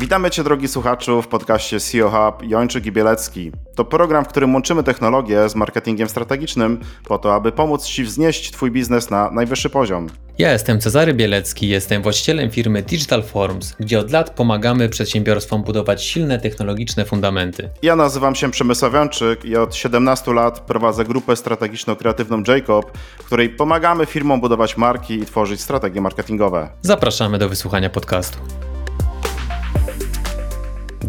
Witamy Cię, drogi słuchaczu, w podcaście CEO Hub Jończyk i Bielecki. To program, w którym łączymy technologię z marketingiem strategicznym po to, aby pomóc Ci wznieść Twój biznes na najwyższy poziom. Ja jestem Cezary Bielecki, jestem właścicielem firmy Digital Forms, gdzie od lat pomagamy przedsiębiorstwom budować silne technologiczne fundamenty. Ja nazywam się Przemysław Jończyk i od 17 lat prowadzę grupę strategiczno-kreatywną Jacob, w której pomagamy firmom budować marki i tworzyć strategie marketingowe. Zapraszamy do wysłuchania podcastu.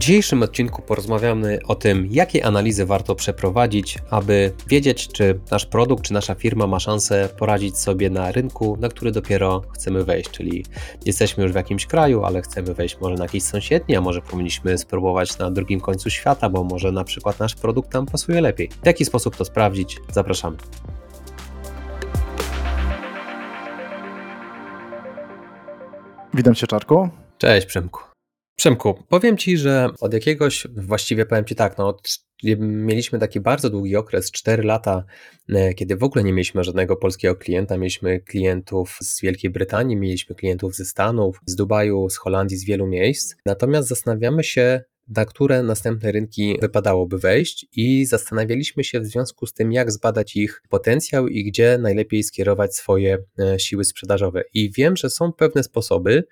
W dzisiejszym odcinku porozmawiamy o tym, jakie analizy warto przeprowadzić, aby wiedzieć, czy nasz produkt, czy nasza firma ma szansę poradzić sobie na rynku, na który dopiero chcemy wejść. Czyli jesteśmy już w jakimś kraju, ale chcemy wejść może na jakiś sąsiedni, a może powinniśmy spróbować na drugim końcu świata, bo może na przykład nasz produkt tam pasuje lepiej. W jaki sposób to sprawdzić? Zapraszamy. Witam Cię, Czarku. Cześć, Przemku. Przemku, powiem Ci, że od jakiegoś, właściwie powiem Ci tak, no mieliśmy taki bardzo długi okres, 4 lata, e, kiedy w ogóle nie mieliśmy żadnego polskiego klienta, mieliśmy klientów z Wielkiej Brytanii, mieliśmy klientów ze Stanów, z Dubaju, z Holandii, z wielu miejsc. Natomiast zastanawiamy się, na które następne rynki wypadałoby wejść i zastanawialiśmy się w związku z tym, jak zbadać ich potencjał i gdzie najlepiej skierować swoje e, siły sprzedażowe. I wiem, że są pewne sposoby,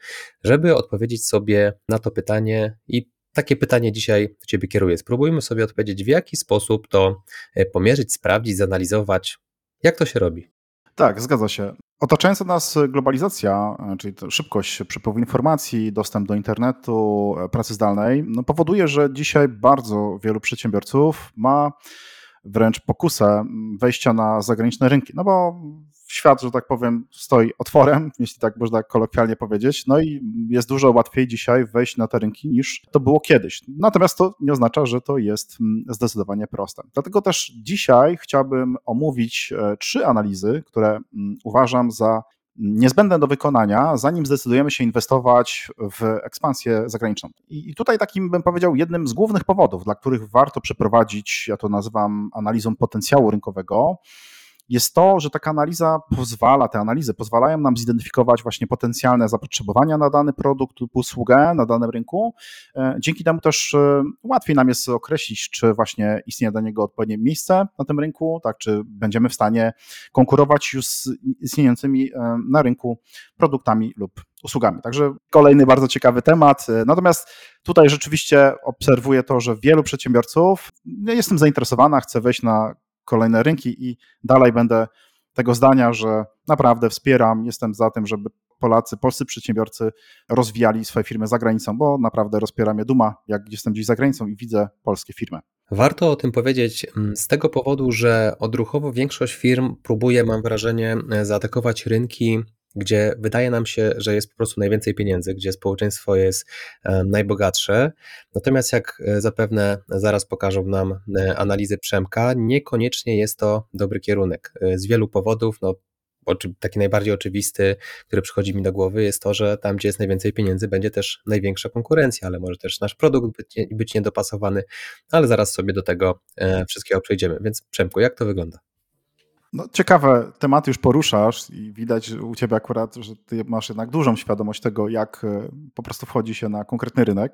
żeby odpowiedzieć sobie na to pytanie i takie pytanie dzisiaj do Ciebie kieruję. Spróbujmy sobie odpowiedzieć, w jaki sposób to e, pomierzyć, sprawdzić, zanalizować. Jak to się robi? Tak, zgadza się. Otaczająca nas globalizacja, e, czyli szybkość przepływu informacji, dostęp do internetu, e, pracy zdalnej, no powoduje, że dzisiaj bardzo wielu przedsiębiorców ma wręcz pokusę wejścia na zagraniczne rynki. No bo świat, że tak powiem, stoi otworem, jeśli tak można kolokwialnie powiedzieć, no i jest dużo łatwiej dzisiaj wejść na te rynki niż to było kiedyś. Natomiast to nie oznacza, że to jest mm, zdecydowanie proste. Dlatego też dzisiaj chciałbym omówić e, trzy analizy, które mm, uważam za niezbędne do wykonania, zanim zdecydujemy się inwestować w ekspansję zagraniczną. I tutaj takim bym powiedział jednym z głównych powodów, dla których warto przeprowadzić, ja to nazywam analizą potencjału rynkowego, jest to, że taka analiza pozwala, te analizy pozwalają nam zidentyfikować właśnie potencjalne zapotrzebowania na dany produkt lub usługę na danym rynku. E, dzięki temu też e, łatwiej nam jest określić, czy właśnie istnieje dla niego odpowiednie miejsce na tym rynku, tak, czy będziemy w stanie konkurować już z istniejącymi e, na rynku produktami lub usługami. Także kolejny bardzo ciekawy temat. Natomiast tutaj rzeczywiście obserwuję to, że wielu przedsiębiorców, ja jestem zainteresowana, chcę wejść na kolejne rynki i dalej będę tego zdania, że naprawdę wspieram, jestem za tym, żeby Polacy, polscy przedsiębiorcy rozwijali swoje firmy za granicą, bo naprawdę rozpiera mnie duma, jak jestem gdzieś za granicą i widzę polskie firmy. Warto o tym powiedzieć mm, z tego powodu, że odruchowo większość firm próbuje, mam wrażenie, zaatakować rynki gdzie wydaje nam się, że jest po prostu najwięcej pieniędzy, gdzie społeczeństwo jest e, najbogatsze. Natomiast jak e, zapewne zaraz pokażą nam e, analizy Przemka, niekoniecznie jest to dobry kierunek. Z wielu powodów, no, taki najbardziej oczywisty, który przychodzi mi do głowy, jest to, że tam, gdzie jest najwięcej pieniędzy, będzie też największa konkurencja, ale może też nasz produkt być, być niedopasowany, ale zaraz sobie do tego wszystkiego przejdziemy. Więc Przemku, jak to wygląda? No, ciekawe tematy już poruszasz i widać u ciebie akurat, że ty masz jednak dużą świadomość tego, jak e, po prostu wchodzi się na konkretny rynek.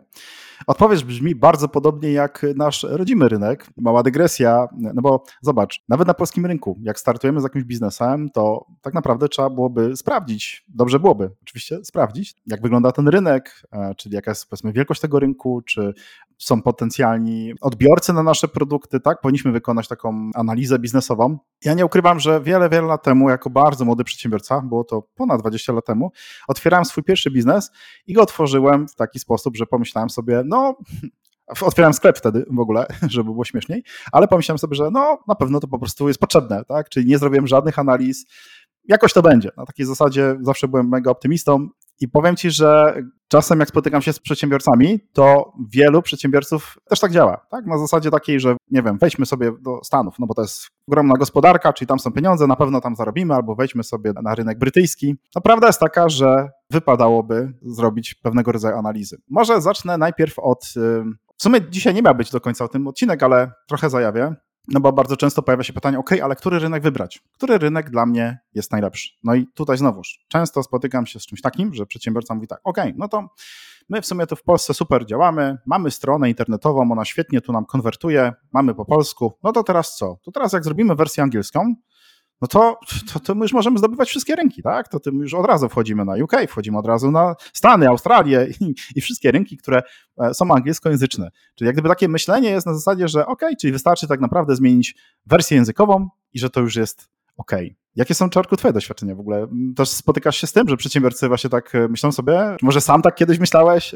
Odpowiedź brzmi bardzo podobnie jak nasz rodzimy rynek. Mała dygresja, no bo zobacz, nawet na polskim rynku, jak startujemy z jakimś biznesem, to tak naprawdę trzeba byłoby sprawdzić, dobrze byłoby oczywiście sprawdzić, jak wygląda ten rynek, e, czyli jaka jest powiedzmy wielkość tego rynku, czy są potencjalni odbiorcy na nasze produkty, tak? Powinniśmy wykonać taką analizę biznesową. Ja nie ukrywam, że wiele, wiele lat temu, jako bardzo młody przedsiębiorca, było to ponad 20 lat temu, otwierałem swój pierwszy biznes i go otworzyłem w taki sposób, że pomyślałem sobie, no Otwierałem sklep wtedy w ogóle, żeby było śmieszniej, ale pomyślałem sobie, że no na pewno to po prostu jest potrzebne, tak? Czyli nie zrobiłem żadnych analiz, jakoś to będzie. Na takiej zasadzie zawsze byłem mega optymistą i powiem Ci, że czasem jak spotykam się z przedsiębiorcami, to wielu przedsiębiorców też tak działa. Tak? Na zasadzie takiej, że nie wiem, wejdźmy sobie do Stanów, no bo to jest ogromna gospodarka, czyli tam są pieniądze, na pewno tam zarobimy, albo wejdźmy sobie na rynek brytyjski. No prawda jest taka, że wypadałoby zrobić pewnego rodzaju analizy. Może zacznę najpierw od. W sumie dzisiaj nie miał być do końca o tym odcinek, ale trochę zajawię. No bo bardzo często pojawia się pytanie, ok, ale który rynek wybrać? Który rynek dla mnie jest najlepszy? No i tutaj znowuż, często spotykam się z czymś takim, że przedsiębiorca mówi tak, ok, no to my w sumie tu w Polsce super działamy, mamy stronę internetową, ona świetnie tu nam konwertuje, mamy po polsku, no to teraz co? To teraz jak zrobimy wersję angielską, no to, to, to, my już możemy zdobywać wszystkie rynki, tak? To tym już od razu wchodzimy na UK, wchodzimy od razu na Stany, Australię i, i wszystkie rynki, które e, są angielskojęzyczne. Czyli jak gdyby takie myślenie jest na zasadzie, że ok, czyli wystarczy tak naprawdę zmienić wersję językową i że to już jest ok. Jakie są, Czarku, twoje doświadczenia w ogóle? Też spotykasz się z tym, że przedsiębiorcy właśnie tak e, myślą sobie? Może sam tak kiedyś myślałeś?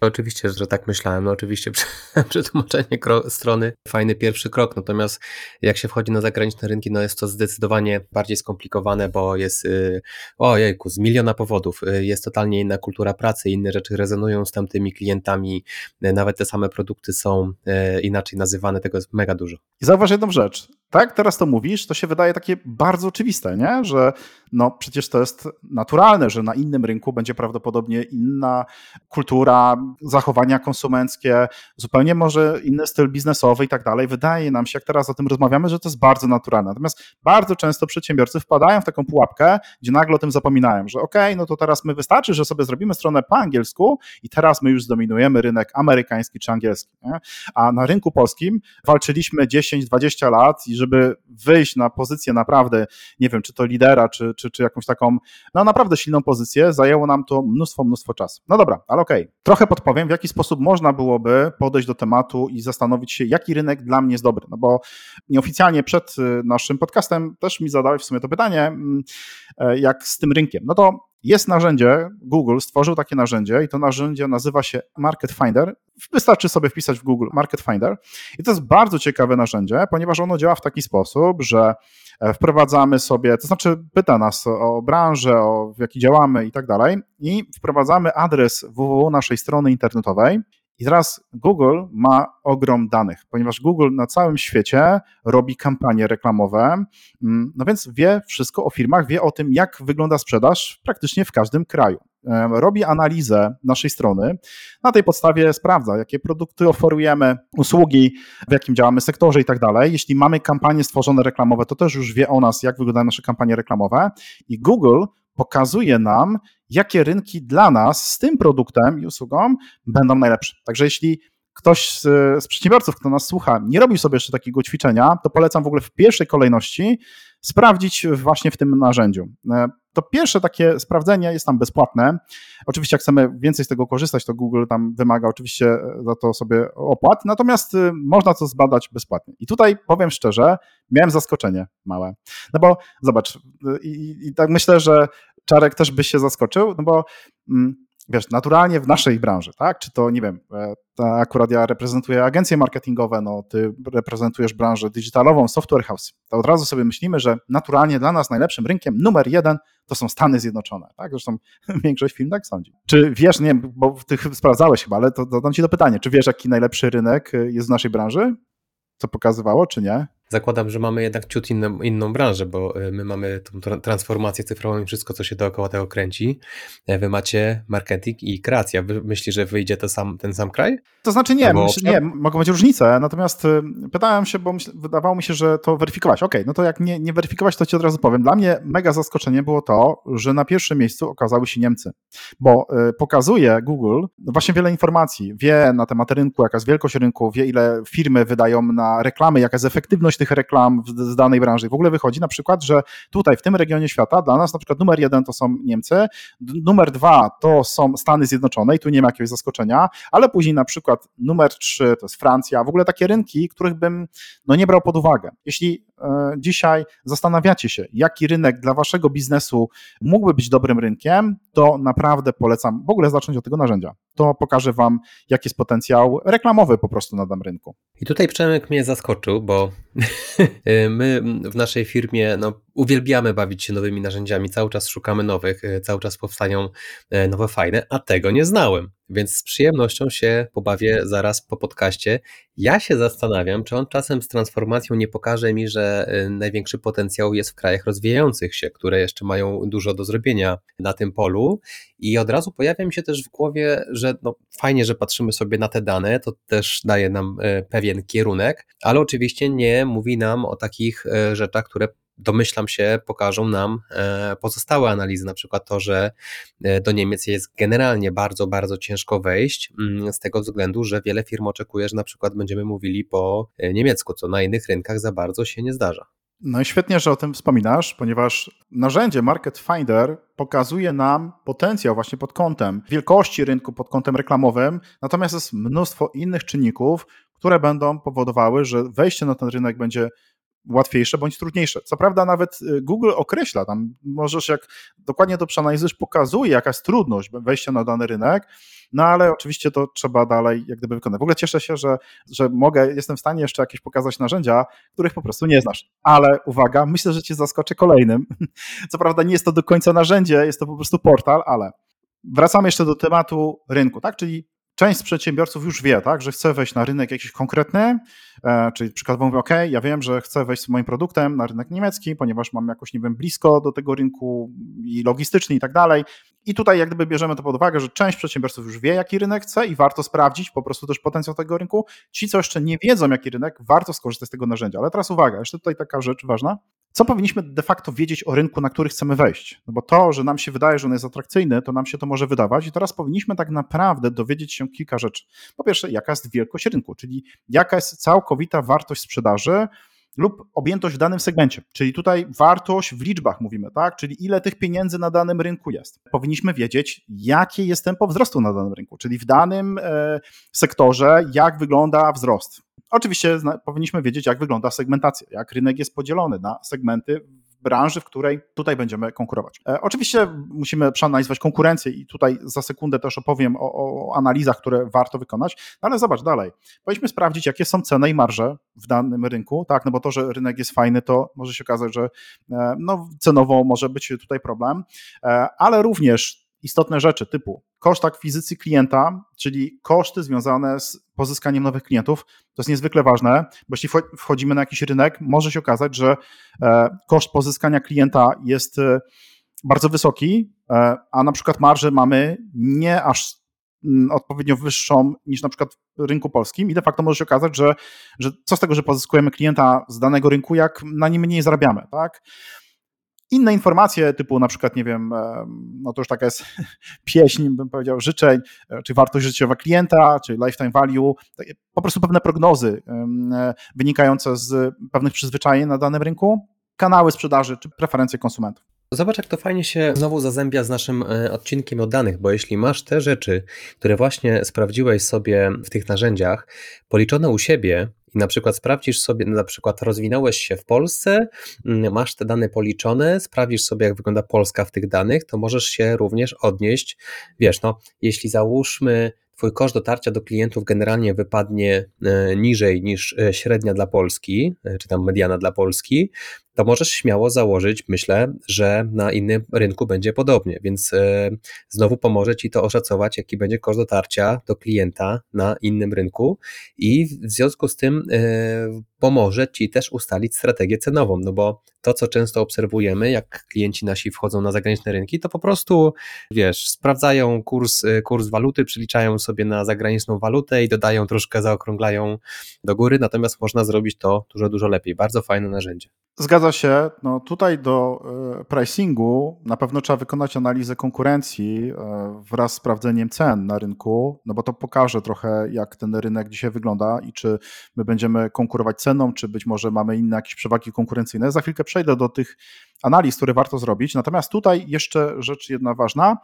Oczywiście, że tak myślałem. No oczywiście przetłumaczenie strony, fajny pierwszy krok. Natomiast jak się wchodzi na zagraniczne rynki, no jest to zdecydowanie bardziej skomplikowane, bo jest yy, ojejku, z miliona powodów. Y, jest totalnie inna kultura pracy, inne rzeczy rezonują z tamtymi klientami. Y, nawet te same produkty są y, inaczej nazywane, tego jest mega dużo. I zauważ jedną rzecz tak, teraz to mówisz, to się wydaje takie bardzo oczywiste, nie? że no przecież to jest naturalne, że na innym rynku będzie prawdopodobnie inna kultura, zachowania konsumenckie, zupełnie może inny styl biznesowy i tak dalej. Wydaje nam się, jak teraz o tym rozmawiamy, że to jest bardzo naturalne. Natomiast bardzo często przedsiębiorcy wpadają w taką pułapkę, gdzie nagle o tym zapominają, że okej, okay, no to teraz my wystarczy, że sobie zrobimy stronę po angielsku i teraz my już zdominujemy rynek amerykański czy angielski. Nie? A na rynku polskim walczyliśmy 10-20 lat i żeby wyjść na pozycję naprawdę, nie wiem, czy to lidera, czy, czy, czy jakąś taką, no naprawdę silną pozycję, zajęło nam to mnóstwo, mnóstwo czasu. No dobra, ale okej. Okay. Trochę podpowiem, w jaki sposób można byłoby podejść do tematu i zastanowić się, jaki rynek dla mnie jest dobry. No bo nieoficjalnie przed y, naszym podcastem też mi zadałeś w sumie to pytanie, mm, e, jak z tym rynkiem. No to jest narzędzie, Google stworzył takie narzędzie i to narzędzie nazywa się Market Finder. Wystarczy sobie wpisać w Google Market Finder. I to jest bardzo ciekawe narzędzie, ponieważ ono działa w taki sposób, że e, wprowadzamy sobie, to znaczy pyta nas o branżę, o w jakiej działamy i tak dalej, i wprowadzamy adres www naszej strony internetowej i teraz Google ma ogrom danych, ponieważ Google na całym świecie robi kampanie reklamowe, mm, no więc wie wszystko o firmach, wie o tym, jak wygląda sprzedaż praktycznie w każdym kraju. Robi analizę naszej strony, na tej podstawie sprawdza, jakie produkty oferujemy, usługi, w jakim działamy sektorze i tak dalej. Jeśli mamy kampanie stworzone reklamowe, to też już wie o nas, jak wyglądają nasze kampanie reklamowe i Google pokazuje nam, jakie rynki dla nas z tym produktem i usługą będą najlepsze. Także jeśli ktoś z, z, przedsiębiorców, kto nas słucha, nie robił sobie jeszcze takiego ćwiczenia, to polecam w ogóle w pierwszej kolejności sprawdzić właśnie w tym narzędziu. E, to pierwsze takie sprawdzenie jest tam bezpłatne. Oczywiście, jak chcemy więcej z tego korzystać, to Google tam wymaga oczywiście za to sobie opłat, natomiast y, można to zbadać bezpłatnie. I tutaj powiem szczerze, miałem zaskoczenie małe. No bo zobacz, i, i tak myślę, że Czarek też by się zaskoczył, no bo mm, wiesz, naturalnie w naszej branży, tak? Czy to, nie wiem, e, akurat ja reprezentuję agencje marketingowe, no ty reprezentujesz branżę digitalową, software house, to od razu sobie myślimy, że naturalnie dla nas najlepszym rynkiem numer jeden to są Stany Zjednoczone, tak? Zresztą większość firm tak sądzi. Czy wiesz, nie wiem, bo ty sprawdzałeś chyba, ale to dodam ci to pytanie, czy wiesz, jaki najlepszy rynek jest w naszej branży? Co pokazywało, czy nie? Zakładam, że mamy jednak ciut inną, inną branżę, bo e, my mamy tą transformację cyfrową i wszystko, co się dookoła tego kręci. E, wy macie marketing i kreacja. Wy myślisz, że wyjdzie to sam, ten sam kraj? To znaczy nie, myśl, nie, mogą być różnice, natomiast e, pytałem się, bo myśl, wydawało mi się, że to weryfikować. Okej, okay, no to jak nie, nie weryfikować, to ci od razu powiem. Dla mnie mega zaskoczenie było to, że na pierwszym miejscu okazały się Niemcy, bo pokazuje Google właśnie wiele informacji. Wie na temat rynku, jaka jest wielkość rynku, wie ile firmy wydają na reklamy, jaka jest efektywność tych reklam z danej branży. W ogóle wychodzi na przykład, że tutaj w tym regionie świata dla nas na przykład numer jeden to są Niemcy, numer dwa to są Stany Zjednoczone i tu nie ma jakiegoś zaskoczenia, ale później na przykład numer trzy to jest Francja, w ogóle takie rynki, których bym no, nie brał pod uwagę. Jeśli e, dzisiaj zastanawiacie się, jaki rynek dla waszego biznesu mógłby być dobrym rynkiem, to naprawdę polecam w ogóle zacząć od tego narzędzia. To pokaże wam, jaki jest potencjał reklamowy po prostu na danym rynku. I tutaj Przemek mnie zaskoczył, bo my w naszej firmie no, uwielbiamy bawić się nowymi narzędziami, cały czas szukamy nowych, e, cały czas powstają e, nowe fajne, a tego nie znałem. Więc z przyjemnością się pobawię zaraz po podcaście. Ja się zastanawiam, czy on czasem z transformacją nie pokaże mi, że e, największy potencjał jest w krajach rozwijających się, które jeszcze mają dużo do zrobienia na tym polu. I od razu pojawia mi się też w głowie, że no, fajnie, że patrzymy sobie na te dane, to też daje nam pewien kierunek, ale oczywiście nie mówi nam o takich rzeczach, które domyślam się, pokażą nam e, pozostałe analizy, na przykład to, że e, do Niemiec jest generalnie bardzo, bardzo ciężko wejść, mm, z tego względu, że wiele firm oczekuje, że na przykład będziemy mówili po niemiecku, co na innych rynkach za bardzo się nie zdarza. No i świetnie, że o tym wspominasz, ponieważ narzędzie Market Finder pokazuje nam potencjał właśnie pod kątem wielkości rynku, pod kątem reklamowym, natomiast jest mnóstwo innych czynników, które będą powodowały, że wejście na ten rynek będzie łatwiejsze bądź trudniejsze. Co prawda nawet y, Google określa, tam możesz jak dokładnie to przeanalizujesz, pokazuje jaka jest trudność wejścia na dany rynek, no ale oczywiście to trzeba dalej jak gdyby wykonać. W ogóle cieszę się, że, że mogę, jestem w stanie jeszcze jakieś pokazać narzędzia, których po prostu nie znasz. Ale uwaga, myślę, że cię zaskoczę kolejnym. Co prawda nie jest to do końca narzędzie, jest to po prostu portal, ale wracamy jeszcze do tematu rynku, tak? Czyli część przedsiębiorców już wie, tak, że chce wejść na rynek jakiś konkretny, e, czyli przykładowo mówię, OK, ja wiem, że chcę wejść z moim produktem na rynek niemiecki, ponieważ mam jakoś, nie wiem, blisko do tego rynku i logistycznie i tak dalej. I tutaj jak gdyby bierzemy to pod uwagę, że część przedsiębiorców już wie, jaki rynek chce i warto sprawdzić po prostu też potencjał tego rynku. Ci, co jeszcze nie wiedzą, jaki rynek, warto skorzystać z tego narzędzia. Ale teraz uwaga, jeszcze tutaj taka rzecz ważna. Co powinniśmy de facto wiedzieć o rynku, na który chcemy wejść? No bo to, że nam się wydaje, że on jest atrakcyjny, to nam się to może wydawać i teraz powinniśmy tak naprawdę dowiedzieć się kilka rzeczy. Po pierwsze, jaka jest wielkość rynku, czyli jaka jest całkowita wartość sprzedaży, lub objętość w danym segmencie. Czyli tutaj wartość w liczbach mówimy, tak? Czyli ile tych pieniędzy na danym rynku jest. Powinniśmy wiedzieć, jakie jest tempo wzrostu na danym rynku, czyli w danym e, sektorze, jak wygląda wzrost. Oczywiście powinniśmy wiedzieć, jak wygląda segmentacja, jak rynek jest podzielony na segmenty branży, w której tutaj będziemy konkurować. E, oczywiście musimy przeanalizować konkurencję i tutaj za sekundę też opowiem o, o analizach, które warto wykonać, no ale zobacz dalej. Powinniśmy sprawdzić, jakie są ceny i marże w danym rynku, tak, no bo to, że rynek jest fajny, to może się okazać, że e, no, cenowo może być tutaj problem, e, ale również istotne rzeczy typu koszt akwizycji klienta, czyli koszty związane z pozyskaniem nowych klientów. To jest niezwykle ważne, bo jeśli wchodzimy na jakiś rynek, może się okazać, że e, koszt pozyskania klienta jest e, bardzo wysoki, e, a na przykład marżę mamy nie aż mm, odpowiednio wyższą niż na przykład w rynku polskim i de facto może się okazać, że, że co z tego, że pozyskujemy klienta z danego rynku, jak na nim mniej zarabiamy, tak? Inne informacje typu na przykład, nie wiem, no to już taka jest pieśń, bym powiedział, życzeń, e, czy wartość życiowa klienta, czy lifetime value, po prostu pewne prognozy e, wynikające z pewnych przyzwyczajeń na danym rynku, kanały sprzedaży, czy preferencje konsumentów. Zobacz, jak to fajnie się znowu zazębia z naszym e, odcinkiem o danych, bo jeśli masz te rzeczy, które właśnie sprawdziłeś sobie w tych narzędziach, policzone u siebie, i na przykład sprawdzisz sobie, na przykład rozwinąłeś się w Polsce, mm, masz te dane policzone, sprawdzisz sobie, jak wygląda Polska w tych danych, to możesz się również odnieść. Wiesz, no, jeśli załóżmy, Twój koszt dotarcia do klientów generalnie wypadnie e, niżej niż e, średnia dla Polski, czy tam mediana dla Polski, to możesz śmiało założyć, myślę, że na innym rynku będzie podobnie, więc e, znowu pomoże Ci to oszacować, jaki będzie koszt dotarcia do klienta na innym rynku i w związku z tym e, pomoże Ci też ustalić strategię cenową, no bo to, co często obserwujemy, jak klienci nasi wchodzą na zagraniczne rynki, to po prostu, wiesz, sprawdzają kurs, e, kurs waluty, przyliczają sobie na zagraniczną walutę i dodają troszkę, zaokrąglają do góry, natomiast można zrobić to dużo, dużo lepiej. Bardzo fajne narzędzie. Zgadza się. No tutaj do e, pricingu na pewno trzeba wykonać analizę konkurencji e, wraz z sprawdzeniem cen na rynku, no bo to pokaże trochę, jak ten rynek dzisiaj wygląda i czy my będziemy konkurować ceną, czy być może mamy inne jakieś przewagi konkurencyjne. Za chwilkę przejdę do tych analiz, które warto zrobić. Natomiast tutaj jeszcze rzecz jedna ważna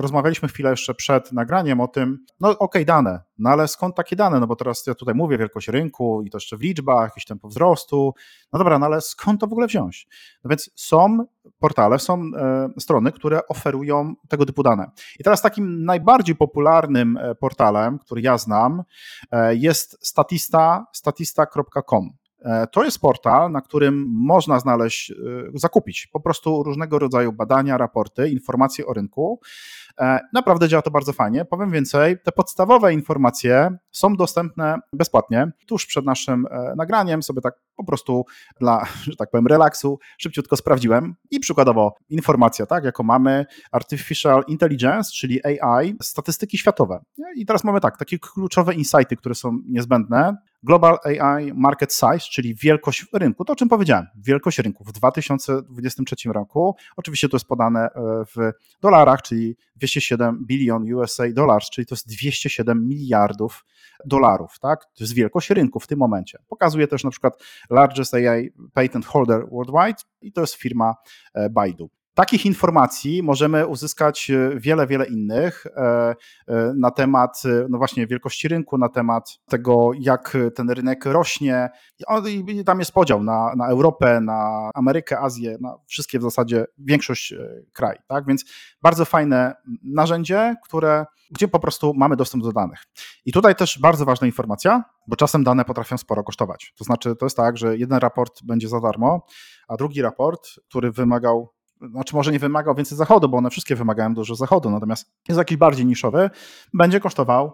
rozmawialiśmy chwilę jeszcze przed nagraniem o tym, no okej, okay, dane, no ale skąd takie dane? No bo teraz ja tutaj mówię wielkość rynku i to jeszcze w liczbach, jakiś tempo wzrostu. No dobra, no ale skąd to w ogóle wziąć? No więc są portale, są e, strony, które oferują tego typu dane. I teraz takim najbardziej popularnym e, portalem, który ja znam, e, jest statista, statista.com. E, to jest portal, na którym można znaleźć, zakupić po prostu różnego rodzaju badania, raporty, informacje o rynku. E, naprawdę działa to bardzo fajnie. Powiem więcej, te podstawowe informacje są dostępne bezpłatnie. Tuż przed naszym e, nagraniem sobie tak po prostu dla, że tak powiem, relaksu szybciutko sprawdziłem i przykładowo informacja, tak, jako mamy Artificial Intelligence, czyli AI, statystyki światowe. I teraz mamy tak, takie kluczowe insighty, które są niezbędne. Global AI Market Size, czyli wielkość rynku, to o czym powiedziałem, wielkość rynku w 2023 roku, oczywiście to jest podane e, w dolarach, czyli 207 bilion USA dollars, czyli to jest 207 miliardów dolarów, tak? To jest wielkość rynku w tym momencie. Pokazuje też na przykład largest AI patent holder worldwide i to jest firma e, Baidu. Takich informacji możemy uzyskać e, wiele, wiele innych e, e, na temat, no właśnie, wielkości rynku, na temat tego, jak ten rynek rośnie. I tam jest podział na, na Europę, na Amerykę, Azję, na wszystkie w zasadzie, większość krajów. Tak? Więc bardzo fajne narzędzie, które, gdzie po prostu mamy dostęp do danych. I tutaj też bardzo ważna informacja, bo czasem dane potrafią sporo kosztować. To znaczy, to jest tak, że jeden raport będzie za darmo, a drugi raport, który wymagał znaczy może nie wymagał więcej zachodu, bo one wszystkie wymagają dużo zachodu, natomiast jest jakiś bardziej niszowy, będzie kosztował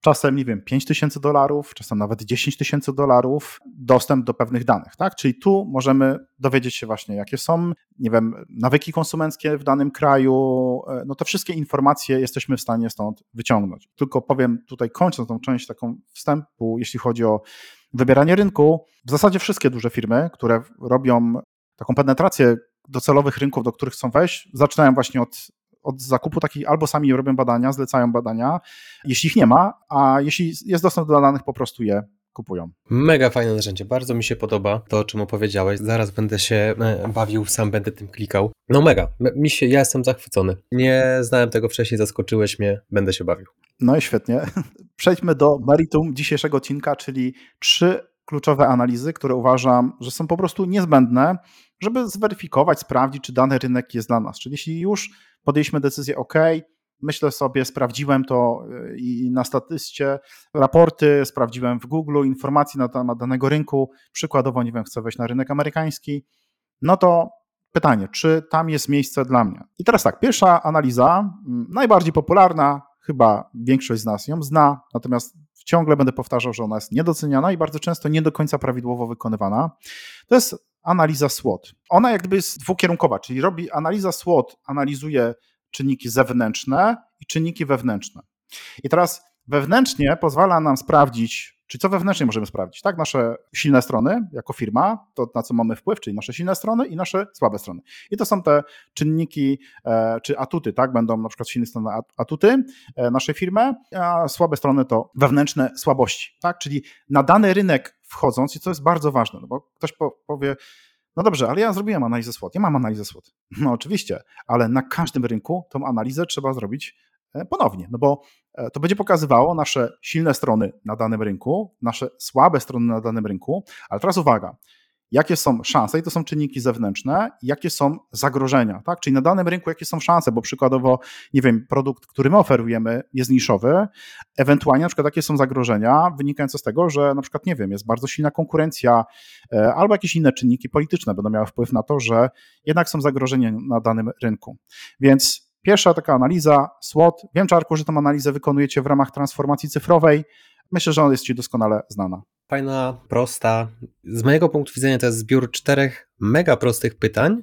czasem, nie wiem, 5 tysięcy dolarów, czasem nawet 10 tysięcy dolarów dostęp do pewnych danych, tak? Czyli tu możemy dowiedzieć się właśnie, jakie są, nie wiem, nawyki konsumenckie w danym kraju, e, no te wszystkie informacje jesteśmy w stanie stąd wyciągnąć. Tylko powiem tutaj, kończąc tą część taką wstępu, jeśli chodzi o wybieranie rynku, w zasadzie wszystkie duże firmy, które robią taką penetrację docelowych rynków, do których chcą wejść, zaczynają właśnie od, od zakupu takich, albo sami robią badania, zlecają badania, jeśli ich nie ma, a jeśli jest dostęp do danych, po prostu je kupują. Mega fajne narzędzie, bardzo mi się podoba to, o czym opowiedziałeś. Zaraz będę się e, bawił, sam będę tym klikał. No mega, mi się, ja jestem zachwycony. Nie znałem tego wcześniej, zaskoczyłeś mnie, będę się bawił. No i świetnie. Przejdźmy do meritum dzisiejszego odcinka, czyli trzy kluczowe analizy, które uważam, że są po prostu niezbędne, żeby zweryfikować, sprawdzić, czy dany rynek jest dla nas. Czyli jeśli już podjęliśmy decyzję, OK, myślę sobie, sprawdziłem to y, i na statystyce, raporty, sprawdziłem w Google informacje na temat danego rynku, przykładowo, nie wiem, chcę wejść na rynek amerykański, no to pytanie, czy tam jest miejsce dla mnie? I teraz tak, pierwsza analiza, najbardziej popularna, chyba większość z nas ją zna, natomiast ciągle będę powtarzał, że ona jest niedoceniana i bardzo często nie do końca prawidłowo wykonywana. To jest analiza SWOT. Ona jakby jest dwukierunkowa, czyli robi analiza SWOT, analizuje czynniki zewnętrzne i czynniki wewnętrzne. I teraz wewnętrznie pozwala nam sprawdzić, czy co wewnętrznie możemy sprawdzić, tak? Nasze silne strony jako firma, to na co mamy wpływ, czyli nasze silne strony i nasze słabe strony. I to są te czynniki, e, czy atuty, tak? Będą na przykład silne strony atuty e, naszej firmy, a słabe strony to wewnętrzne słabości, tak? Czyli na dany rynek wchodząc, i co jest bardzo ważne, no bo ktoś powie, no dobrze, ale ja zrobiłem analizę SWOT, ja mam analizę SWOT. No oczywiście, ale na każdym rynku tą analizę trzeba zrobić e, ponownie, no bo to będzie pokazywało nasze silne strony na danym rynku, nasze słabe strony na danym rynku, ale teraz uwaga, jakie są szanse, i to są czynniki zewnętrzne, jakie są zagrożenia, tak? Czyli na danym rynku jakie są szanse, bo przykładowo, nie wiem, produkt, który my oferujemy jest niszowy, ewentualnie na przykład jakie są zagrożenia wynikające z tego, że na przykład, nie wiem, jest bardzo silna konkurencja e, albo jakieś inne czynniki polityczne będą miały wpływ na to, że jednak są zagrożenia na danym rynku. Więc Pierwsza taka analiza SWOT. Wiem, Czarku, że tę analizę wykonujecie w ramach transformacji cyfrowej. Myślę, że ona jest Ci doskonale znana. Fajna, prosta. Z mojego punktu widzenia to jest zbiór czterech mega prostych pytań,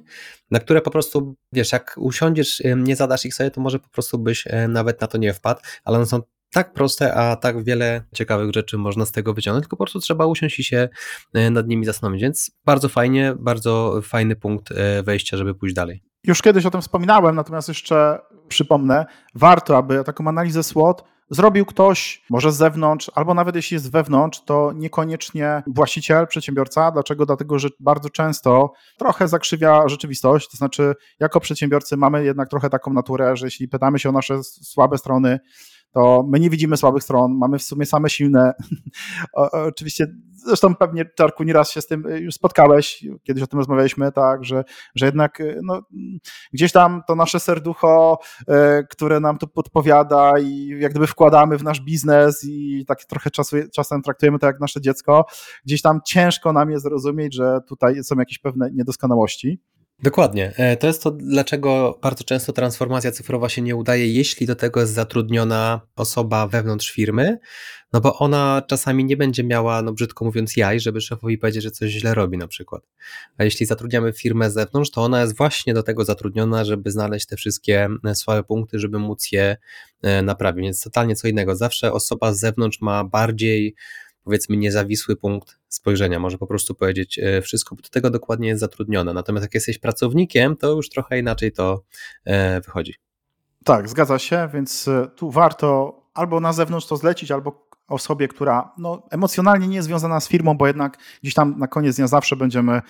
na które po prostu, wiesz, jak usiądziesz, nie zadasz ich sobie, to może po prostu byś nawet na to nie wpadł, ale one są tak proste, a tak wiele ciekawych rzeczy można z tego wyciągnąć, tylko po prostu trzeba usiąść i się nad nimi zastanowić. Więc bardzo fajnie, bardzo fajny punkt e, wejścia, żeby pójść dalej. Już kiedyś o tym wspominałem, natomiast jeszcze przypomnę, warto, aby taką analizę SWOT zrobił ktoś, może z zewnątrz, albo nawet jeśli jest wewnątrz, to niekoniecznie właściciel, przedsiębiorca. Dlaczego? Dlatego, że bardzo często trochę zakrzywia rzeczywistość. To znaczy, jako przedsiębiorcy mamy jednak trochę taką naturę, że jeśli pytamy się o nasze słabe strony, to my nie widzimy słabych stron, mamy w sumie same silne. o, oczywiście, zresztą pewnie Czarku nieraz się z tym y, już spotkałeś, kiedyś o tym rozmawialiśmy, tak, że, że jednak y, no, gdzieś tam to nasze serducho, y, które nam to podpowiada i jak gdyby wkładamy w nasz biznes i tak trochę czasu, czasem traktujemy to jak nasze dziecko, gdzieś tam ciężko nam jest zrozumieć, że tutaj są jakieś pewne niedoskonałości. Dokładnie. E, to jest to, dlaczego bardzo często transformacja cyfrowa się nie udaje, jeśli do tego jest zatrudniona osoba wewnątrz firmy, no bo ona czasami nie będzie miała, no brzydko mówiąc, jaj, żeby szefowi powiedzieć, że coś źle robi na przykład. A jeśli zatrudniamy firmę z zewnątrz, to ona jest właśnie do tego zatrudniona, żeby znaleźć te wszystkie słabe punkty, żeby móc je e, naprawić. Więc totalnie co innego. Zawsze osoba z zewnątrz ma bardziej powiedzmy niezawisły punkt spojrzenia, może po prostu powiedzieć e, wszystko, bo do tego dokładnie jest zatrudnione. Natomiast jak jesteś pracownikiem, to już trochę inaczej to e, wychodzi. Tak, zgadza się, więc e, tu warto albo na zewnątrz to zlecić, albo osobie, która no, emocjonalnie nie jest związana z firmą, bo jednak gdzieś tam na koniec dnia zawsze będziemy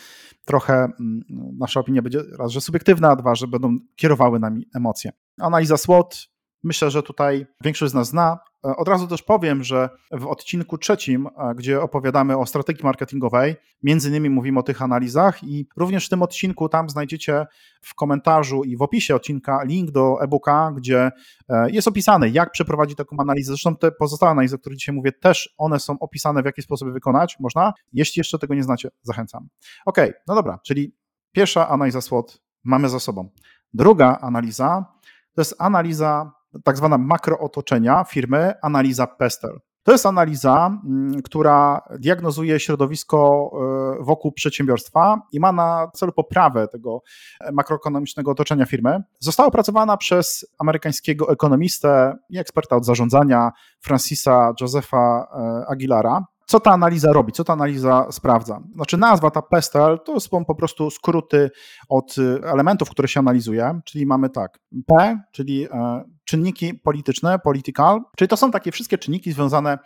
trochę, mm, nasza opinia będzie raz, że subiektywna, a dwa, że będą kierowały nami emocje. Analiza SWOT, myślę, że tutaj większość z nas zna. E, od razu też powiem, że w odcinku trzecim, e, gdzie opowiadamy o strategii marketingowej, między innymi mówimy o tych analizach i również w tym odcinku tam znajdziecie w komentarzu i w opisie odcinka link do e-booka, gdzie e, jest opisane, jak przeprowadzić taką analizę. Zresztą te pozostałe analizy, o których dzisiaj mówię, też one są opisane, w jaki sposób wykonać można. Jeśli jeszcze tego nie znacie, zachęcam. Ok, no dobra, czyli pierwsza analiza SWOT mamy za sobą. Druga analiza to jest analiza tak zwana makrootoczenia firmy, analiza PESTEL. To jest analiza, mm, która diagnozuje środowisko e, wokół przedsiębiorstwa i ma na celu poprawę tego makroekonomicznego otoczenia firmy. Została opracowana przez amerykańskiego ekonomistę i eksperta od zarządzania Francisa Josepha e, Aguilara. Co ta analiza robi? Co ta analiza sprawdza? Znaczy nazwa ta PESTEL to są po prostu skróty od y, elementów, które się analizuje, czyli mamy tak, P, czyli e, czynniki polityczne, political, czyli to są takie wszystkie czynniki związane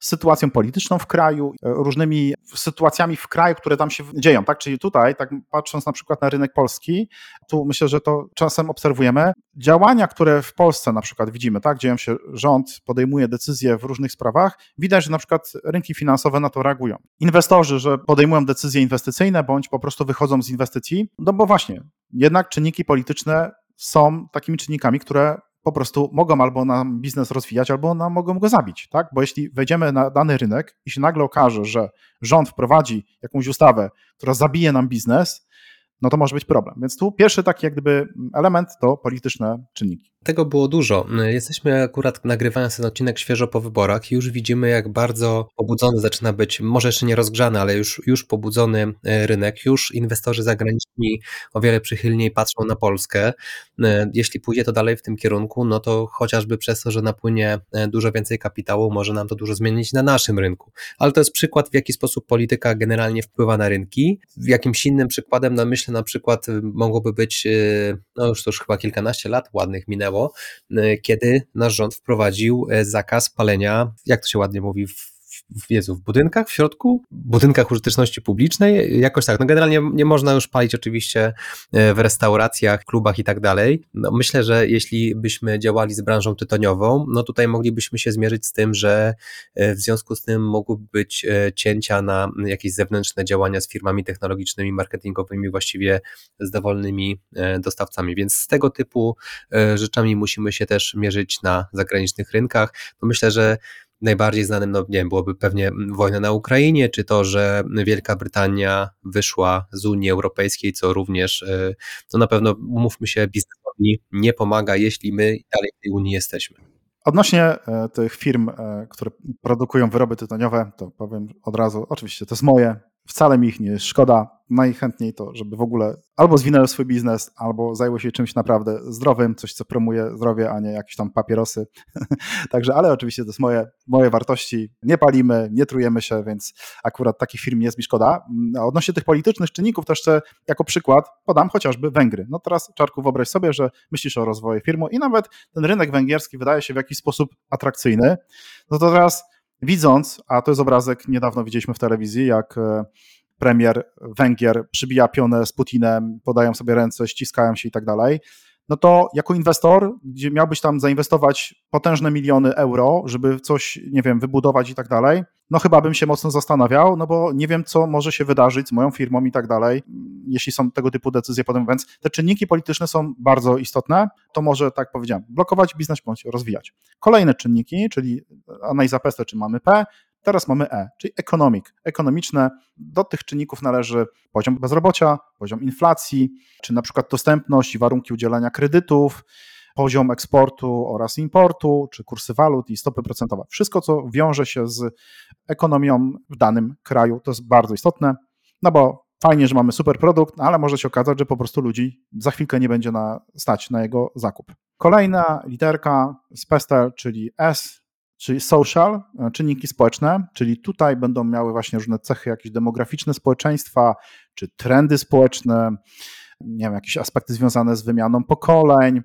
sytuacją polityczną w kraju, e, różnymi sytuacjami w kraju, które tam się dzieją. Tak? Czyli tutaj, tak patrząc na przykład na rynek polski, tu myślę, że to czasem obserwujemy, działania, które w Polsce na przykład widzimy, tak? dzieją się, rząd podejmuje decyzje w różnych sprawach, widać, że na przykład rynki finansowe na to reagują. Inwestorzy, że podejmują decyzje inwestycyjne, bądź po prostu wychodzą z inwestycji, no bo właśnie, jednak czynniki polityczne są takimi czynnikami, które po prostu mogą albo nam biznes rozwijać, albo nam mogą go zabić, tak? Bo jeśli wejdziemy na dany rynek i się nagle okaże, że rząd wprowadzi jakąś ustawę, która zabije nam biznes, no to może być problem. Więc tu pierwszy taki jak gdyby element to polityczne czynniki. Tego było dużo. Jesteśmy akurat nagrywając ten odcinek świeżo po wyborach i już widzimy, jak bardzo pobudzony zaczyna być, może jeszcze nie rozgrzany, ale już, już pobudzony e, rynek. Już inwestorzy zagraniczni o wiele przychylniej patrzą na Polskę. E, jeśli pójdzie to dalej w tym kierunku, no to chociażby przez to, że napłynie e, dużo więcej kapitału, może nam to dużo zmienić na naszym rynku. Ale to jest przykład, w jaki sposób polityka generalnie wpływa na rynki. Jakimś innym przykładem, no myślę na przykład mogłoby być, no już to już chyba kilkanaście lat ładnych minęło, minęło, e, kiedy nasz rząd wprowadził e, zakaz palenia, jak to się ładnie mówi, w w, Jezu, w budynkach, w środku, budynkach użyteczności publicznej, jakoś tak. No generalnie nie można już palić oczywiście e, w restauracjach, klubach i tak dalej. No myślę, że jeśli byśmy działali z branżą tytoniową, no tutaj moglibyśmy się zmierzyć z tym, że e, w związku z tym mogłyby być e, cięcia na jakieś zewnętrzne działania z firmami technologicznymi, marketingowymi, właściwie z dowolnymi dostawcami. Więc z tego typu rzeczami musimy się też mierzyć na zagranicznych rynkach. No myślę, że najbardziej znanym, no nie wiem, byłoby pewnie wojna na Ukrainie, czy to, że Wielka Brytania wyszła z Unii Europejskiej, co również, e, no na pewno, umówmy się, biznesowi nie pomaga, jeśli my dalej w tej Unii jesteśmy. Odnośnie e, tych firm, e, które produkują wyroby tytoniowe, to powiem od razu, oczywiście to jest moje, wcale mi ich nie szkoda, najchętniej to, żeby w ogóle albo zwinęły swój biznes, albo zajęły się czymś naprawdę zdrowym, coś, co promuje zdrowie, a nie jakieś tam papierosy. Także, ale oczywiście to jest moje, moje wartości. Nie palimy, nie trujemy się, więc akurat takich firm nie jest mi szkoda. A odnośnie tych politycznych czynników też chcę jako przykład podam chociażby Węgry. No teraz, Czarku, wyobraź sobie, że myślisz o rozwoju firmy i nawet ten rynek węgierski wydaje się w jakiś sposób atrakcyjny. No to teraz widząc, a to jest obrazek, niedawno widzieliśmy w telewizji, jak e, premier Węgier przybija pionę z Putinem, podają sobie ręce, ściskają się i tak dalej, no to jako inwestor, gdzie miałbyś tam zainwestować potężne miliony euro, żeby coś, nie wiem, wybudować i tak dalej, no chyba bym się mocno zastanawiał, no bo nie wiem, co może się wydarzyć z moją firmą i tak dalej, jeśli są tego typu decyzje potem, więc te czynniki polityczne są bardzo istotne, to może, tak powiedziałem, blokować biznes bądź rozwijać. Kolejne czynniki, czyli analiza PEST, czy mamy P, Teraz mamy E, czyli economic, ekonomiczne. Do tych czynników należy poziom bezrobocia, poziom inflacji, czy na przykład dostępność i warunki udzielania kredytów, poziom eksportu oraz importu, czy kursy walut i stopy procentowe. Wszystko, co wiąże się z ekonomią w danym kraju, to jest bardzo istotne, no bo fajnie, że mamy super produkt, ale może się okazać, że po prostu ludzi za chwilkę nie będzie na, stać na jego zakup. Kolejna literka z PESTEL, czyli S, czyli social, czynniki społeczne, czyli tutaj będą miały właśnie różne cechy jakieś demograficzne społeczeństwa, czy trendy społeczne, nie wiem, jakieś aspekty związane z wymianą pokoleń.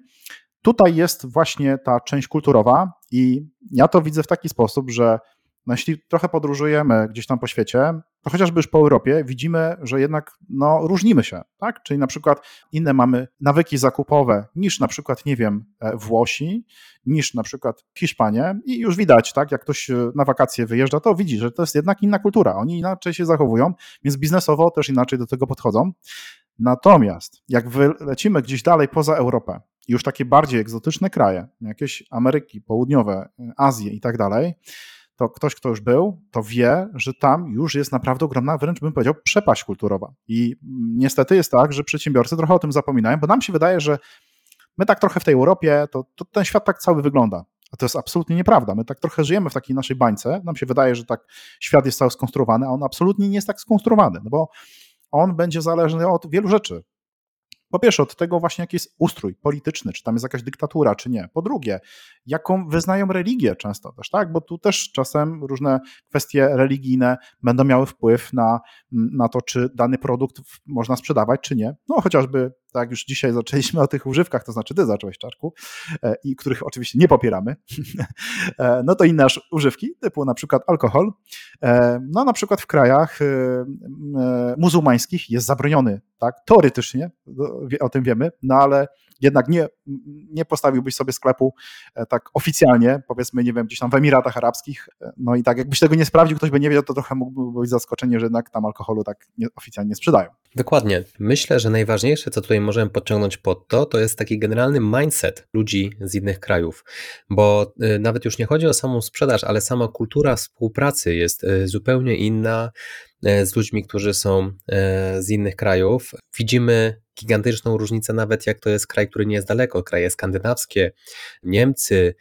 Tutaj jest właśnie ta część kulturowa i ja to widzę w taki sposób, że no jeśli trochę podróżujemy gdzieś tam po świecie, to chociażby już po Europie widzimy, że jednak no, różnimy się, tak? Czyli na przykład inne mamy nawyki zakupowe niż na przykład, nie wiem, e, Włosi, niż na przykład Hiszpanie i już widać, tak, jak ktoś e, na wakacje wyjeżdża, to widzi, że to jest jednak inna kultura, oni inaczej się zachowują, więc biznesowo też inaczej do tego podchodzą. Natomiast jak wylecimy gdzieś dalej poza Europę, już takie bardziej egzotyczne kraje, jakieś Ameryki Południowe, Azję i tak dalej, to ktoś, kto już był, to wie, że tam już jest naprawdę ogromna, wręcz bym powiedział, przepaść kulturowa. I niestety jest tak, że przedsiębiorcy trochę o tym zapominają, bo nam się wydaje, że my tak trochę w tej Europie, to, to ten świat tak cały wygląda. A to jest absolutnie nieprawda. My tak trochę żyjemy w takiej naszej bańce. Nam się wydaje, że tak świat jest cały skonstruowany, a on absolutnie nie jest tak skonstruowany, no bo on będzie zależny od wielu rzeczy. Po pierwsze, od tego właśnie, jaki jest ustrój polityczny, czy tam jest jakaś dyktatura, czy nie. Po drugie, jaką wyznają religię często też, tak? Bo tu też czasem różne kwestie religijne będą miały wpływ na, na to, czy dany produkt można sprzedawać, czy nie. No chociażby tak już dzisiaj zaczęliśmy o tych używkach, to znaczy ty zacząłeś, Czarku, e, i których oczywiście nie popieramy, e, no to inne używki, typu na przykład alkohol, e, no na przykład w krajach muzułmańskich jest zabroniony, tak, teoretycznie, o tym wiemy, no ale jednak nie, nie postawiłbyś sobie sklepu tak oficjalnie, powiedzmy, nie wiem, gdzieś tam w Emiratach Arabskich, no i tak jakbyś tego nie sprawdził, ktoś by nie wiedział, to trochę mógłby być zaskoczenie, że jednak tam alkoholu tak nie, oficjalnie sprzedają. Dokładnie. Myślę, że najważniejsze, co tutaj możemy podciągnąć pod to, to jest taki generalny mindset ludzi z innych krajów, bo y, nawet już nie chodzi o samą sprzedaż, ale sama kultura współpracy jest zupełnie inna z ludźmi, którzy są z innych krajów. Widzimy gigantyczną różnicę, nawet jak to jest kraj, który nie jest daleko, kraje skandynawskie, Niemcy,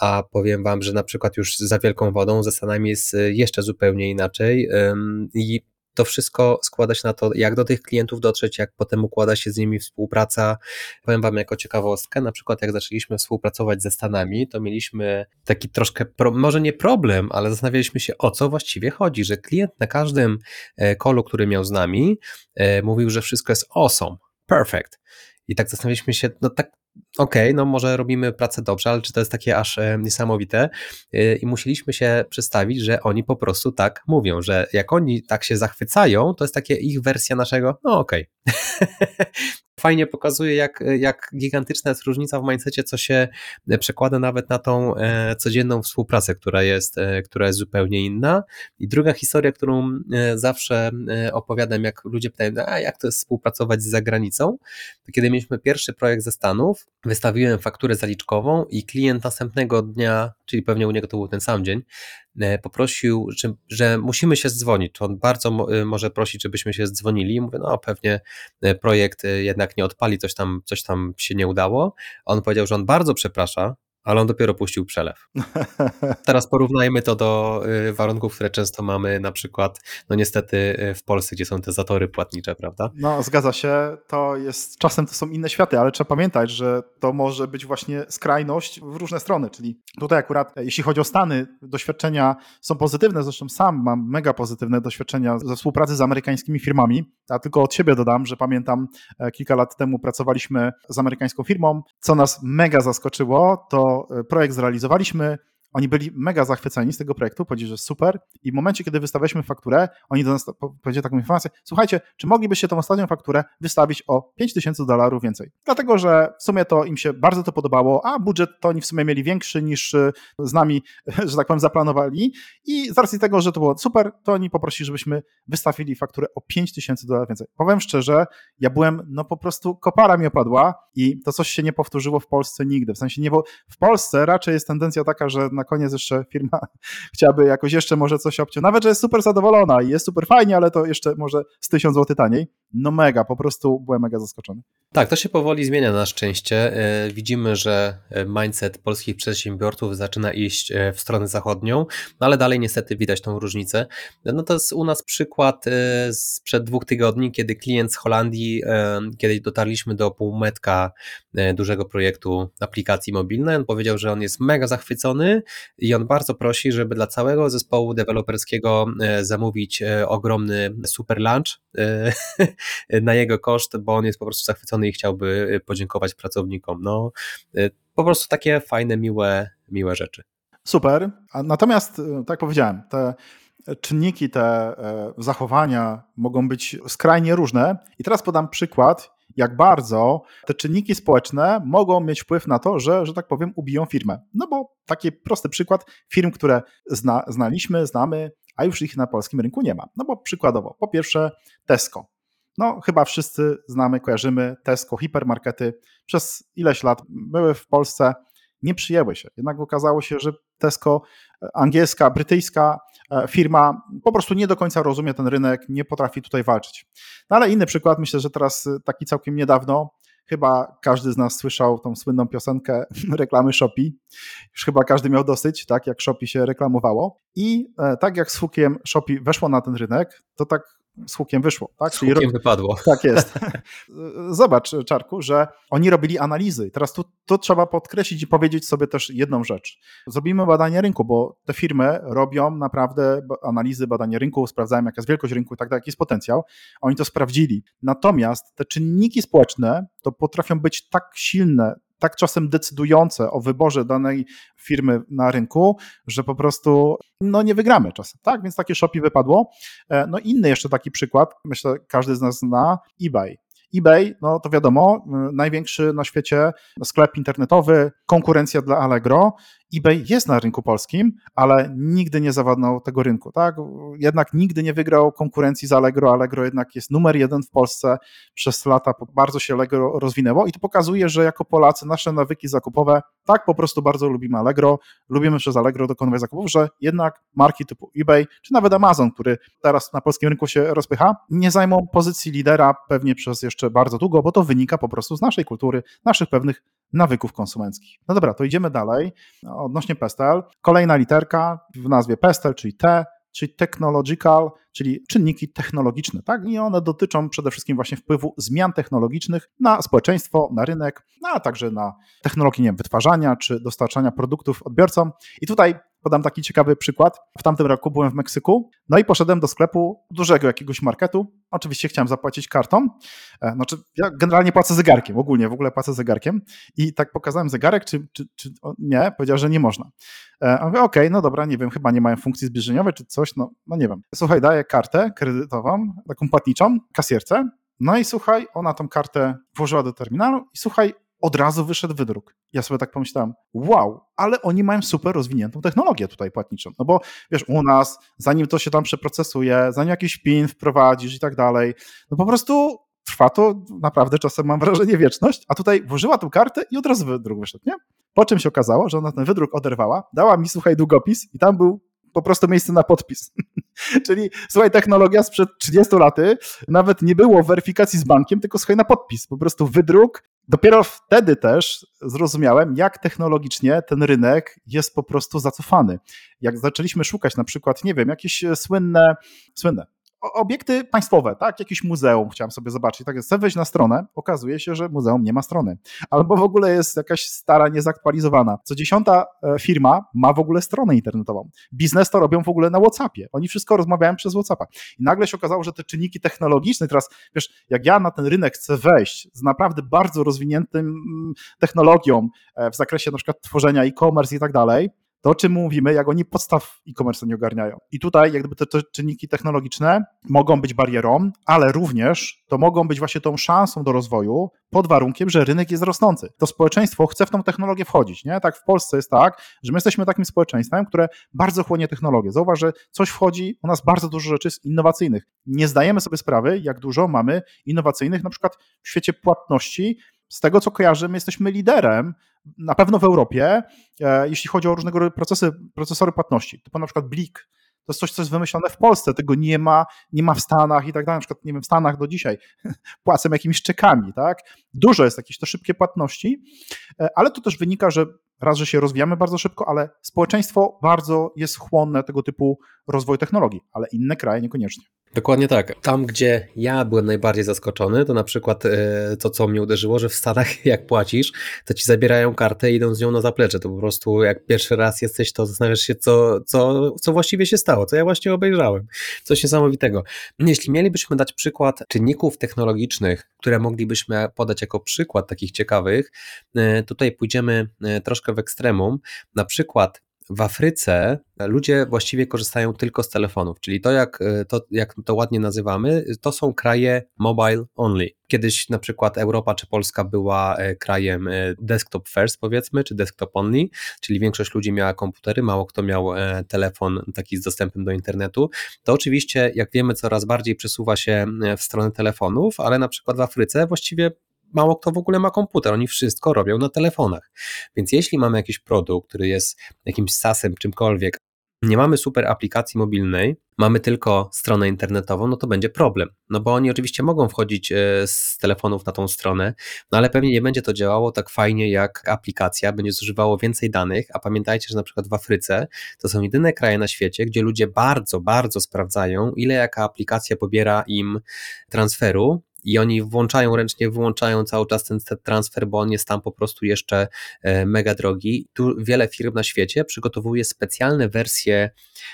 a powiem Wam, że na przykład już za Wielką Wodą ze Stanami jest jeszcze zupełnie inaczej i to wszystko składa się na to, jak do tych klientów dotrzeć, jak potem układa się z nimi współpraca. Powiem Wam jako ciekawostkę, na przykład jak zaczęliśmy współpracować ze Stanami, to mieliśmy taki troszkę, może nie problem, ale zastanawialiśmy się o co właściwie chodzi, że klient na każdym kolu, e, który miał z nami, e, mówił, że wszystko jest awesome, perfect. I tak zastanawialiśmy się, no tak okej, okay, no może robimy pracę dobrze, ale czy to jest takie aż e, niesamowite? E, I musieliśmy się przedstawić, że oni po prostu tak mówią, że jak oni tak się zachwycają, to jest takie ich wersja naszego, no okej. Okay. fajnie pokazuje, jak, jak gigantyczna jest różnica w mindsetie, co się przekłada nawet na tą e, codzienną współpracę, która jest, e, która jest zupełnie inna. I druga historia, którą e, zawsze opowiadam, jak ludzie pytają, a jak to jest współpracować z zagranicą, to kiedy mieliśmy pierwszy projekt ze Stanów, wystawiłem fakturę zaliczkową i klient następnego dnia, czyli pewnie u niego to był ten sam dzień, E, poprosił, że, że musimy się dzwonić. On bardzo e, może prosić, żebyśmy się dzwonili. Mówię, no pewnie e, projekt jednak nie odpali, coś tam, coś tam się nie udało. On powiedział, że on bardzo przeprasza, ale on dopiero puścił przelew. Teraz porównajmy to do y, warunków, które często mamy na przykład, no niestety y, w Polsce, gdzie są te zatory płatnicze, prawda? No zgadza się, to jest, czasem to są inne światy, ale trzeba pamiętać, że to może być właśnie skrajność w różne strony, czyli tutaj akurat, e, jeśli chodzi o Stany, doświadczenia są pozytywne, zresztą sam mam mega pozytywne doświadczenia ze współpracy z amerykańskimi firmami, a tylko od siebie dodam, że pamiętam e, kilka lat temu pracowaliśmy z amerykańską firmą, co nas mega zaskoczyło, to E, projekt zrealizowaliśmy, oni byli mega zachwyceni z tego projektu, powiedzieli, że super i w momencie, kiedy wystawialiśmy fakturę, oni do nas powiedzieli taką informację, słuchajcie, czy moglibyście tą ostatnią fakturę wystawić o 5000 dolarów więcej? Dlatego, że w sumie to im się bardzo to podobało, a budżet to oni w sumie mieli większy niż e, z nami, że tak powiem, zaplanowali i z racji tego, że to było super, to oni poprosili, żebyśmy wystawili fakturę o 5000 dolarów więcej. Powiem szczerze, ja byłem, no po prostu kopara mi opadła i to coś się nie powtórzyło w Polsce nigdy, w sensie nie, bo w Polsce raczej jest tendencja taka, że na koniec jeszcze firma chciałaby jakoś jeszcze może coś obciąć. Nawet, że jest super zadowolona i jest super fajnie, ale to jeszcze może z 1000 zł taniej. No mega, po prostu byłem mega zaskoczony. Tak, to się powoli zmienia na szczęście. E, widzimy, że e, mindset polskich przedsiębiorców zaczyna iść e, w stronę zachodnią, no ale dalej niestety widać tą różnicę. No to jest u nas przykład sprzed dwóch tygodni, kiedy klient z Holandii, kiedy dotarliśmy do półmetka dużego projektu aplikacji mobilnej, on powiedział, że on jest mega zachwycony i on bardzo prosi, żeby dla całego zespołu deweloperskiego zamówić ogromny super lunch na jego koszt, bo on jest po prostu zachwycony i chciałby y, podziękować pracownikom. No, y, po prostu takie fajne, miłe, miłe rzeczy. Super. Natomiast, tak powiedziałem, te czynniki, te e, zachowania mogą być skrajnie różne. I teraz podam przykład, jak bardzo te czynniki społeczne mogą mieć wpływ na to, że, że tak powiem, ubiją firmę. No bo taki prosty przykład firm, które zna, znaliśmy, znamy, a już ich na polskim rynku nie ma. No bo przykładowo, po pierwsze Tesco. No, chyba wszyscy znamy, kojarzymy Tesco, hipermarkety. Przez ileś lat były w Polsce, nie przyjęły się. Jednak okazało się, że Tesco, e, angielska, brytyjska e, firma po prostu nie do końca rozumie ten rynek, nie potrafi tutaj walczyć. No ale inny przykład, myślę, że teraz e, taki całkiem niedawno, chyba każdy z nas słyszał tą słynną piosenkę reklamy Shopee. Już chyba każdy miał dosyć, tak jak Shopee się reklamowało. I tak jak z hukiem Shopee weszło na ten rynek, to tak z hukiem wyszło. Tak? Z Czyli hukiem wypadło. Tak jest. Zobacz, Czarku, że oni robili analizy. Teraz tu, tu trzeba podkreślić i powiedzieć sobie też jedną rzecz. Zrobimy badanie rynku, bo te firmy robią naprawdę analizy, badanie rynku, sprawdzają jaka jest wielkość rynku i tak dalej, jaki jest potencjał. Oni to sprawdzili. Natomiast te czynniki społeczne to potrafią być tak silne, tak czasem decydujące o wyborze danej firmy na rynku, że po prostu no nie wygramy czasem, tak? Więc takie Shopee wypadło. E, no inny jeszcze taki przykład, myślę, każdy z nas zna, eBay eBay, no to wiadomo, największy na świecie sklep internetowy, konkurencja dla Allegro. eBay jest na rynku polskim, ale nigdy nie zawadnął tego rynku, tak? Jednak nigdy nie wygrał konkurencji z Allegro. Allegro jednak jest numer jeden w Polsce. Przez lata bardzo się Allegro rozwinęło i to pokazuje, że jako Polacy nasze nawyki zakupowe tak po prostu bardzo lubimy Allegro, lubimy przez Allegro dokonywać zakupów, że jednak marki typu eBay, czy nawet Amazon, który teraz na polskim rynku się rozpycha, nie zajmą pozycji lidera pewnie przez jeszcze bardzo długo, bo to wynika po prostu z naszej kultury, naszych pewnych nawyków konsumenckich. No dobra, to idziemy dalej. Odnośnie Pestel, kolejna literka w nazwie Pestel, czyli T, czyli technological, czyli czynniki technologiczne, tak? I one dotyczą przede wszystkim właśnie wpływu zmian technologicznych na społeczeństwo, na rynek, no, a także na technologię nie wiem, wytwarzania czy dostarczania produktów odbiorcom. I tutaj Podam taki ciekawy przykład. W tamtym roku byłem w Meksyku, no i poszedłem do sklepu dużego jakiegoś marketu. Oczywiście chciałem zapłacić kartą. E, znaczy, ja generalnie płacę zegarkiem, ogólnie w ogóle płacę zegarkiem. I tak pokazałem zegarek, czy, czy, czy nie, powiedział, że nie można. E, a mówię, okej, okay, no dobra, nie wiem, chyba nie mają funkcji zbliżeniowej czy coś, no, no nie wiem. Słuchaj, daję kartę kredytową, taką płatniczą, kasjerce, no i słuchaj, ona tą kartę włożyła do terminalu i słuchaj, od razu wyszedł wydruk. Ja sobie tak pomyślałem, wow, ale oni mają super rozwiniętą technologię tutaj płatniczą. No bo wiesz, u nas, zanim to się tam przeprocesuje, zanim jakiś PIN wprowadzisz i tak dalej, no po prostu trwa to naprawdę czasem, mam wrażenie, wieczność, a tutaj włożyła tą kartę i od razu wydruk wyszedł, nie? Po czym się okazało, że ona ten wydruk oderwała, dała mi, słuchaj, długopis i tam był po prostu miejsce na podpis. Czyli słuchaj, technologia sprzed 30 lat nawet nie było weryfikacji z bankiem, tylko słuchaj na podpis. Po prostu wydruk. Dopiero wtedy też zrozumiałem, jak technologicznie ten rynek jest po prostu zacofany. Jak zaczęliśmy szukać na przykład, nie wiem, jakieś słynne, słynne obiekty państwowe, tak? Jakieś muzeum chciałem sobie zobaczyć. Tak, chcę wejść na stronę, okazuje się, że muzeum nie ma strony. Albo w ogóle jest jakaś stara, niezaktualizowana. Co dziesiąta e, firma ma w ogóle stronę internetową. Biznes to robią w ogóle na WhatsAppie. Oni wszystko rozmawiają przez WhatsAppa. I nagle się okazało, że te czynniki technologiczne, teraz wiesz, jak ja na ten rynek chcę wejść z naprawdę bardzo rozwiniętym mm, technologią e, w zakresie na przykład tworzenia e-commerce i tak dalej, to o czym mówimy, jak oni podstaw e-commerce nie ogarniają. I tutaj jakby te, te, czynniki technologiczne mogą być barierą, ale również to mogą być właśnie tą szansą do rozwoju pod warunkiem, że rynek jest rosnący. To społeczeństwo chce w tą technologię wchodzić. Nie? Tak w Polsce jest tak, że my jesteśmy takim społeczeństwem, które bardzo chłonie technologię. Zauważ, że coś wchodzi, u nas bardzo dużo rzeczy jest innowacyjnych. Nie zdajemy sobie sprawy, jak dużo mamy innowacyjnych, na przykład w świecie płatności, z tego co kojarzymy, jesteśmy liderem na pewno w Europie, e, jeśli chodzi o różnego rodzaju procesy, procesory płatności, typu na przykład Blik, To jest coś, co jest wymyślone w Polsce, tego nie ma, nie ma w Stanach i tak dalej. Na przykład, nie wiem, w Stanach do dzisiaj płacą jakimiś czekami, tak? Dużo jest jakieś to szybkie płatności, e, ale to też wynika, że raz, że się rozwijamy bardzo szybko, ale społeczeństwo bardzo jest chłonne tego typu rozwoju technologii, ale inne kraje niekoniecznie. Dokładnie tak. Tam, gdzie ja byłem najbardziej zaskoczony, to na przykład e, to, co mnie uderzyło, że w Stanach jak płacisz, to ci zabierają kartę i idą z nią na zaplecze. To po prostu jak pierwszy raz jesteś, to zastanawiasz się, co, co, co właściwie się stało, co ja właśnie obejrzałem. Coś niesamowitego. Jeśli mielibyśmy dać przykład czynników technologicznych, które moglibyśmy podać jako przykład takich ciekawych, e, tutaj pójdziemy e, troszkę w ekstremum. Na przykład w Afryce ludzie właściwie korzystają tylko z telefonów, czyli to jak, e, to, jak to ładnie nazywamy, to są kraje mobile only. Kiedyś na przykład Europa czy Polska była e, krajem e, desktop first powiedzmy, czy desktop only, czyli większość ludzi miała komputery, mało kto miał telefon taki z dostępem do internetu. To oczywiście, jak wiemy, coraz bardziej przesuwa się w stronę telefonów, ale na przykład w Afryce właściwie mało kto w ogóle ma komputer, oni wszystko robią na telefonach. Więc jeśli mamy jakiś produkt, który jest jakimś SaaS-em, czymkolwiek, nie mamy super aplikacji mobilnej, mamy tylko stronę internetową, no to będzie problem. No bo oni oczywiście mogą wchodzić e, z telefonów na tą stronę, no ale pewnie nie będzie to działało tak fajnie jak aplikacja, będzie zużywało więcej danych, a pamiętajcie, że na przykład w Afryce to są jedyne kraje na świecie, gdzie ludzie bardzo, bardzo sprawdzają, ile jaka aplikacja pobiera im transferu, i oni włączają ręcznie, wyłączają cały czas ten transfer, bo on jest tam po prostu jeszcze e, mega drogi. Tu wiele firm na świecie przygotowuje specjalne wersje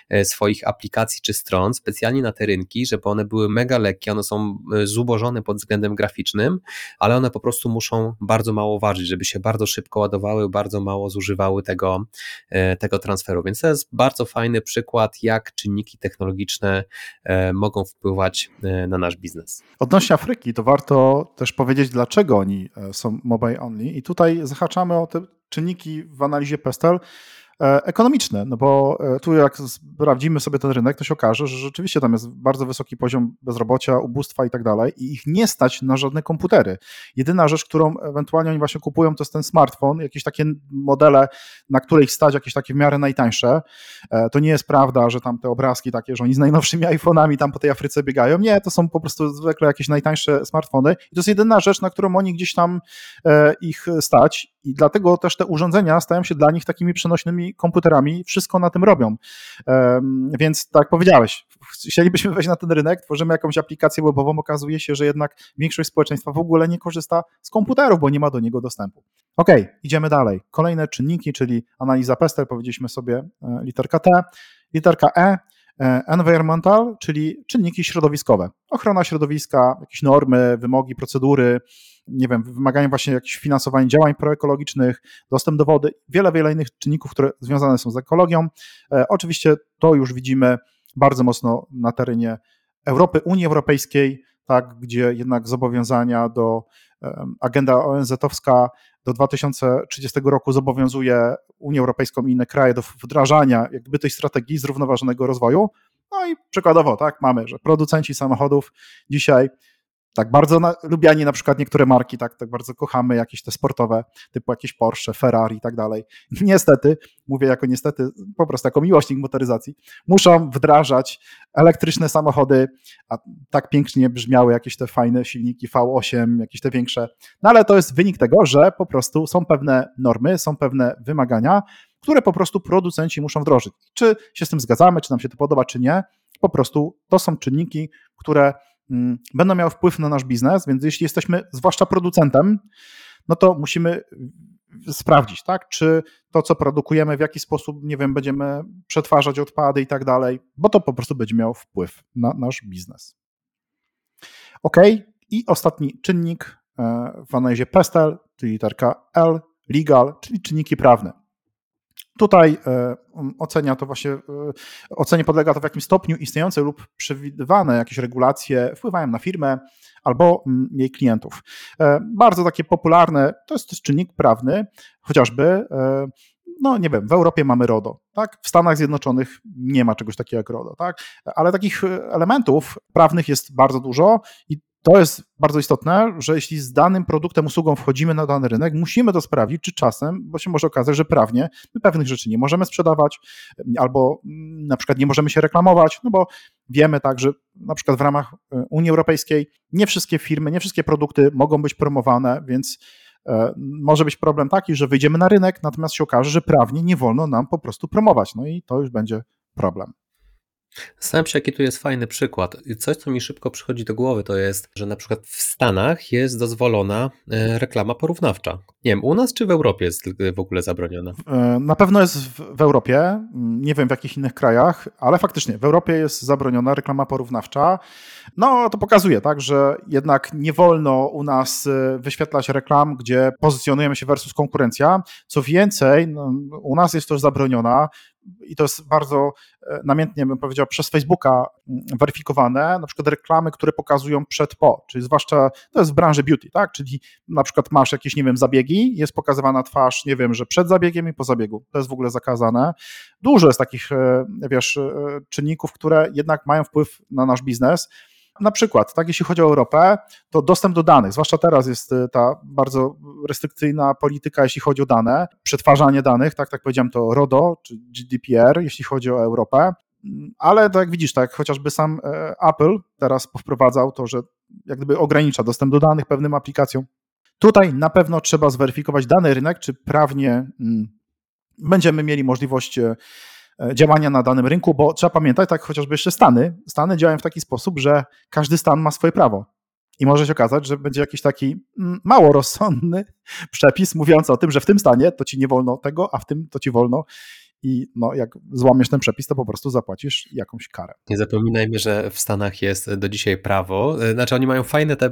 e, swoich aplikacji czy stron, specjalnie na te rynki, żeby one były mega lekkie, one są e, zubożone pod względem graficznym, ale one po prostu muszą bardzo mało ważyć, żeby się bardzo szybko ładowały, bardzo mało zużywały tego, tego transferu. Więc to jest bardzo fajny przykład, jak czynniki technologiczne mogą wpływać na nasz biznes. Odnośnie Afryki, to warto też powiedzieć, dlaczego oni e, są mobile only. I tutaj zahaczamy o te czynniki w analizie Pestel, ekonomiczne, no bo e, tu jak sprawdzimy sobie ten rynek, to się okaże, że rzeczywiście tam jest bardzo wysoki poziom bezrobocia, ubóstwa i tak dalej i ich nie stać na żadne komputery. Jedyna rzecz, którą ewentualnie oni właśnie kupują, to jest ten smartfon, jakieś takie modele, na które ich stać, jakieś takie w miarę najtańsze. E, to nie jest prawda, że tam te obrazki takie, że oni z najnowszymi iPhone'ami tam po tej Afryce biegają. Nie, to są po prostu zwykle jakieś najtańsze smartfony i to jest jedyna rzecz, na którą oni gdzieś tam ich stać i dlatego też te urządzenia stają się dla nich takimi przenośnymi komputerami, wszystko na tym robią. Więc tak jak powiedziałeś, chcielibyśmy wejść na ten rynek, tworzymy jakąś aplikację webową, okazuje się, że jednak większość społeczeństwa w ogóle nie korzysta z komputerów, bo nie ma do niego dostępu. Ok, idziemy dalej. Kolejne czynniki, czyli analiza PESTEL, powiedzieliśmy sobie e, literka T, literka E, e environmental, czyli czynniki środowiskowe. Ochrona środowiska, jakieś normy, wymogi, procedury, nie wiem, wymagania właśnie jakichś finansowania działań proekologicznych, dostęp do wody, wiele, wiele innych czynników, które związane są z ekologią. E, oczywiście to już widzimy bardzo mocno na terenie Europy, Unii Europejskiej, tak, gdzie jednak zobowiązania do agenda ONZ-owska do 2030 roku zobowiązuje Unię Europejską i inne kraje do wdrażania jakby tej strategii zrównoważonego rozwoju. No i przykładowo, tak, mamy, że producenci samochodów dzisiaj tak bardzo na, lubiani na przykład niektóre marki, tak, tak bardzo kochamy jakieś te sportowe, typu jakieś Porsche, Ferrari i tak dalej. Niestety, mówię jako niestety, po prostu jako miłośnik motoryzacji, muszą wdrażać elektryczne samochody, a tak pięknie brzmiały jakieś te fajne silniki V8, jakieś te większe, no ale to jest wynik tego, że po prostu są pewne normy, są pewne wymagania, które po prostu producenci muszą wdrożyć. Czy się z tym zgadzamy, czy nam się to podoba, czy nie, po prostu to są czynniki, które będą miały wpływ na nasz biznes, więc jeśli jesteśmy zwłaszcza producentem, no to musimy sprawdzić, tak, czy to, co produkujemy, w jaki sposób, nie wiem, będziemy przetwarzać odpady i tak dalej, bo to po prostu będzie miało wpływ na nasz biznes. Ok, i ostatni czynnik e, w analizie PESTEL, czyli literka L, legal, czyli czynniki prawne. Tutaj e, ocenia to właśnie, e, ocenie podlega to w jakim stopniu istniejące lub przewidywane jakieś regulacje wpływają na firmę albo mm, jej klientów. E, bardzo takie popularne, to jest czynnik prawny, chociażby no nie wiem, w Europie mamy RODO, tak? W Stanach Zjednoczonych nie ma czegoś takiego jak RODO, tak? Ale takich elementów prawnych jest bardzo dużo i to jest bardzo istotne, że jeśli z danym produktem, usługą wchodzimy na dany rynek, musimy to sprawdzić, czy czasem, bo się może okazać, że prawnie my pewnych rzeczy nie możemy sprzedawać, albo mm, na przykład nie możemy się reklamować, no bo wiemy tak, że na przykład w ramach e, Unii Europejskiej nie wszystkie firmy, nie wszystkie produkty mogą być promowane, więc e, może być problem taki, że wyjdziemy na rynek, natomiast się okaże, że prawnie nie wolno nam po prostu promować. No i to już będzie problem. Zastanawiam się, jaki tu jest fajny przykład. Coś, co mi szybko przychodzi do głowy, to jest, że na przykład w Stanach jest dozwolona e, reklama porównawcza. Nie wiem, u nas czy w Europie jest w ogóle zabroniona? E, na pewno jest w Europie, nie wiem w jakich innych krajach, ale faktycznie w Europie jest zabroniona reklama porównawcza. No, to pokazuje, tak, że jednak nie wolno u nas e, wyświetlać reklam, gdzie pozycjonujemy się versus konkurencja. Co więcej, no, u nas jest też zabroniona i to jest bardzo e, namiętnie, bym powiedział, przez Facebooka mm, weryfikowane, na przykład reklamy, które pokazują przed po, czyli zwłaszcza to jest w branży beauty, tak, czyli na przykład masz jakieś, nie wiem, zabiegi, jest pokazywana twarz, nie wiem, że przed zabiegiem i po zabiegu, to jest w ogóle zakazane. Dużo jest takich, e, wiesz, e, czynników, które jednak mają wpływ na nasz biznes, na przykład, tak, jeśli chodzi o Europę, to dostęp do danych, zwłaszcza teraz jest y, ta bardzo restrykcyjna polityka, jeśli chodzi o dane, przetwarzanie danych, tak, tak powiedziałem, to RODO czy GDPR, jeśli chodzi o Europę. Ale tak jak widzisz, tak, chociażby sam e, Apple teraz powprowadzał to, że jak gdyby ogranicza dostęp do danych pewnym aplikacjom. Tutaj na pewno trzeba zweryfikować dany rynek, czy prawnie mm, będziemy mieli możliwość E, działania na danym rynku, bo trzeba pamiętać, tak chociażby jeszcze Stany, Stany działają w taki sposób, że każdy stan ma swoje prawo. I może się okazać, że będzie jakiś taki mm, mało rozsądny przepis mówiący o tym, że w tym stanie to ci nie wolno tego, a w tym to ci wolno i no, jak złamiesz ten przepis, to po prostu zapłacisz jakąś karę. Nie zapominajmy, że w Stanach jest do dzisiaj prawo, e, znaczy oni mają fajne te, e,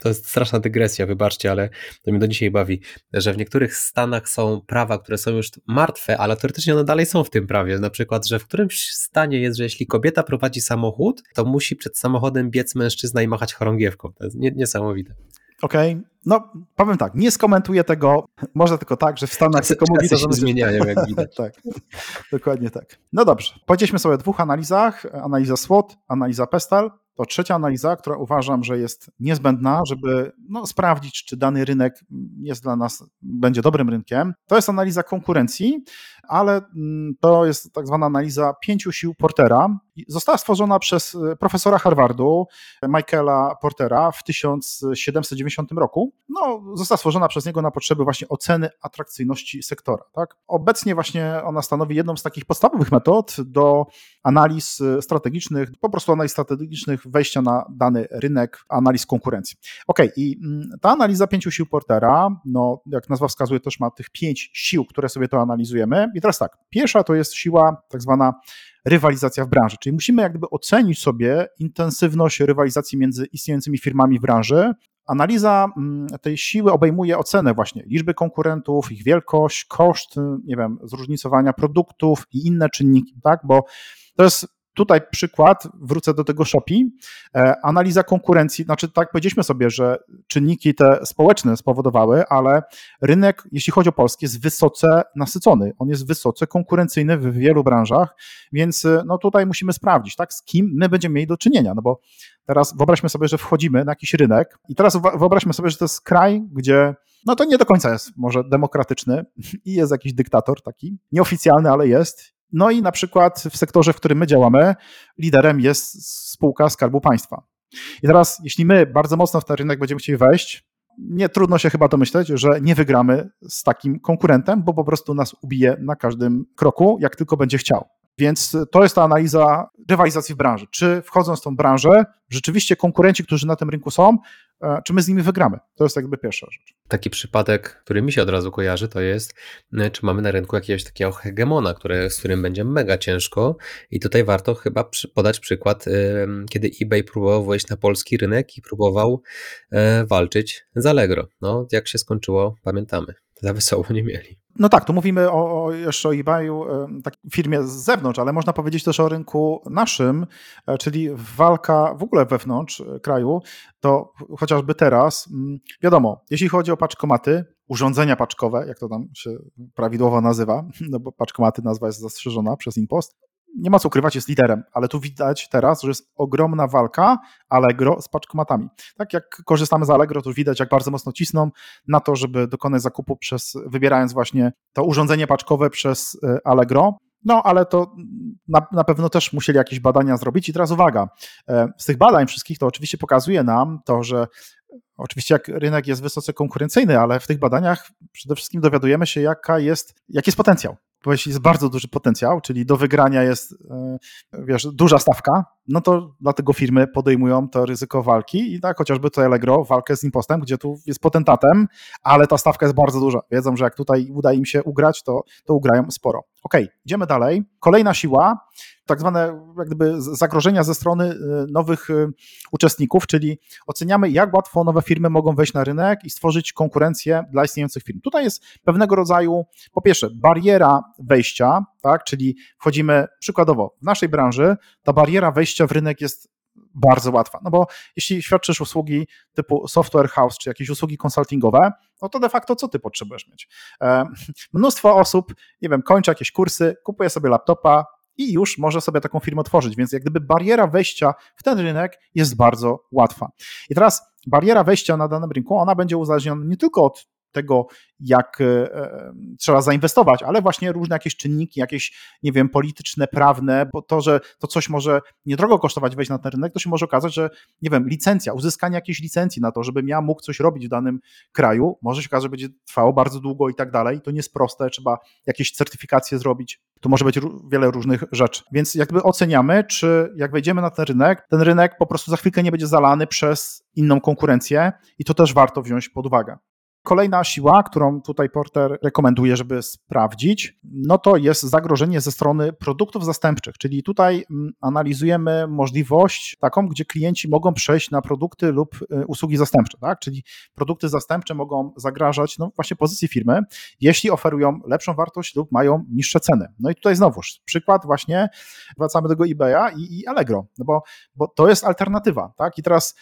to jest straszna dygresja, wybaczcie, ale to mnie do dzisiaj bawi, że w niektórych Stanach są prawa, które są już martwe, ale teoretycznie one dalej są w tym prawie, na przykład, że w którymś stanie jest, że jeśli kobieta prowadzi samochód, to musi przed samochodem biec mężczyzna i machać chorągiewką, to jest niesamowite. Okej, okay. no powiem tak, nie skomentuję tego, może tylko tak, że w Stanach tylko mówi to, że się zmieniają, jak widać. tak, dokładnie tak. No dobrze, powiedzieliśmy sobie o dwóch analizach, analiza SWOT, analiza PESTAL. To trzecia analiza, która uważam, że jest niezbędna, żeby no, sprawdzić, czy dany rynek jest dla nas, będzie dobrym rynkiem. To jest analiza konkurencji, ale mm, to jest tak zwana analiza pięciu sił Portera. Została stworzona przez e, profesora Harvardu, Michaela Portera w 1790 roku. No, została stworzona przez niego na potrzeby właśnie oceny atrakcyjności sektora. Tak? Obecnie właśnie ona stanowi jedną z takich podstawowych metod do analiz e, strategicznych, po prostu analiz strategicznych wejścia na dany rynek, analiz konkurencji. Ok, i mm, ta analiza pięciu sił Portera, no, jak nazwa wskazuje, też ma tych pięć sił, które sobie to analizujemy. I teraz tak, pierwsza to jest siła tak zwana rywalizacja w branży, czyli musimy jak gdyby ocenić sobie intensywność rywalizacji między istniejącymi firmami w branży. Analiza mm, tej siły obejmuje ocenę właśnie liczby konkurentów, ich wielkość, koszt, nie wiem, zróżnicowania produktów i inne czynniki, tak, bo to jest Tutaj przykład, wrócę do tego Shopee, e, analiza konkurencji, znaczy tak powiedzieliśmy sobie, że czynniki te społeczne spowodowały, ale rynek, jeśli chodzi o Polskę, jest wysoce nasycony, on jest wysoce konkurencyjny w wielu branżach, więc e, no tutaj musimy sprawdzić, tak, z kim my będziemy mieli do czynienia, no bo teraz wyobraźmy sobie, że wchodzimy na jakiś rynek i teraz wyobraźmy sobie, że to jest kraj, gdzie no to nie do końca jest może demokratyczny i jest jakiś dyktator taki, nieoficjalny, ale jest no i na przykład w sektorze, w którym my działamy, liderem jest spółka Skarbu Państwa. I teraz, jeśli my bardzo mocno w ten rynek będziemy chcieli wejść, nie trudno się chyba domyśleć, że nie wygramy z takim konkurentem, bo po prostu nas ubije na każdym kroku, jak tylko będzie chciał. Więc to jest ta analiza rywalizacji w branży. Czy wchodząc w tą branżę, rzeczywiście konkurenci, którzy na tym rynku są, czy my z nimi wygramy? To jest jakby pierwsza rzecz. Taki przypadek, który mi się od razu kojarzy, to jest, e, czy mamy na rynku jakiegoś takiego hegemona, który, z którym będzie mega ciężko. I tutaj warto chyba podać przykład, e, kiedy eBay próbował wejść na polski rynek i próbował walczyć z Allegro. No, jak się skończyło, pamiętamy. Za wesoło nie mieli. No tak, tu mówimy o, o jeszcze o eBayu, takiej firmie z zewnątrz, ale można powiedzieć też o rynku naszym, e, czyli walka w ogóle wewnątrz e, kraju, to chociażby teraz, mm, wiadomo, jeśli chodzi o paczkomaty, urządzenia paczkowe, jak to tam się prawidłowo nazywa, no bo paczkomaty nazwa jest zastrzeżona przez Impost, nie ma co ukrywać, jest liderem, ale tu widać teraz, że jest ogromna walka Allegro z paczkomatami. Tak jak korzystamy z Allegro, to widać, jak bardzo mocno cisną na to, żeby dokonać zakupu przez, wybierając właśnie to urządzenie paczkowe przez e, Allegro. No, ale to na, na, pewno też musieli jakieś badania zrobić. I teraz uwaga, e, z tych badań wszystkich to oczywiście pokazuje nam to, że oczywiście jak rynek jest wysoce konkurencyjny, ale w tych badaniach przede wszystkim dowiadujemy się, jaka jest, jaki jest potencjał jeśli jest bardzo duży potencjał, czyli do wygrania jest e, wiesz, duża stawka, no to dlatego firmy podejmują to ryzyko walki i tak chociażby to Allegro, walkę z impostem, gdzie tu jest potentatem, ale ta stawka jest bardzo duża. Wiedzą, że jak tutaj uda im się ugrać, to, to ugrają sporo. Ok, idziemy dalej. Kolejna siła, tak zwane jak gdyby zagrożenia ze strony y, nowych y, uczestników, czyli oceniamy, jak łatwo nowe firmy mogą wejść na rynek i stworzyć konkurencję dla istniejących firm. Tutaj jest pewnego rodzaju, po pierwsze, bariera wejścia, tak, czyli wchodzimy przykładowo w naszej branży, ta bariera wejścia w rynek jest bardzo łatwa. No bo jeśli świadczysz usługi typu software house czy jakieś usługi konsultingowe, no to de facto co ty potrzebujesz mieć? E, mnóstwo osób, nie wiem, kończy jakieś kursy, kupuje sobie laptopa, i już może sobie taką firmę otworzyć. Więc jak gdyby bariera wejścia w ten rynek jest bardzo łatwa. I teraz bariera wejścia na danym rynku, ona będzie uzależniona nie tylko od tego, jak e, trzeba zainwestować, ale właśnie różne jakieś czynniki, jakieś, nie wiem, polityczne, prawne, bo to, że to coś może niedrogo kosztować wejść na ten rynek, to się może okazać, że, nie wiem, licencja, uzyskanie jakiejś licencji na to, żebym ja mógł coś robić w danym kraju, może się okazać, że będzie trwało bardzo długo i tak dalej. To nie jest proste, trzeba jakieś certyfikacje zrobić. Tu może być wiele różnych rzeczy. Więc jakby oceniamy, czy jak wejdziemy na ten rynek, ten rynek po prostu za chwilkę nie będzie zalany przez inną konkurencję i to też warto wziąć pod uwagę. Kolejna siła, którą tutaj Porter rekomenduje, żeby sprawdzić, no to jest zagrożenie ze strony produktów zastępczych, czyli tutaj mm, analizujemy możliwość taką, gdzie klienci mogą przejść na produkty lub y, usługi zastępcze, tak? czyli produkty zastępcze mogą zagrażać no właśnie pozycji firmy, jeśli oferują lepszą wartość lub mają niższe ceny. No i tutaj znowuż przykład właśnie, wracamy do tego eBaya i, i Allegro, no bo, bo to jest alternatywa, tak? I teraz